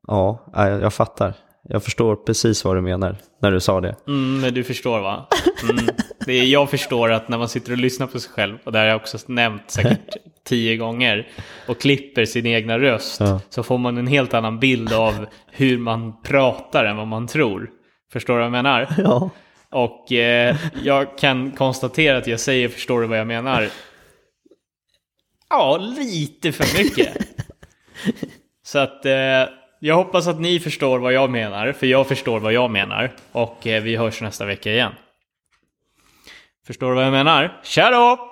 Ja, ja, jag, jag fattar. Jag förstår precis vad du menar när du sa det. Mm, men du förstår va? Mm. Det är, jag förstår att när man sitter och lyssnar på sig själv, och det har jag också nämnt säkert tio gånger, och klipper sin egna röst, Ja. så får man en helt annan bild av hur man pratar än vad man tror. Förstår du vad jag menar? Ja. Och eh, jag kan konstatera att jag säger förstår du vad jag menar? Ja, lite för mycket. Så att eh, jag hoppas att ni förstår vad jag menar, för jag förstår vad jag menar. Och eh, vi hörs nästa vecka igen. Förstår du vad jag menar? Tja då!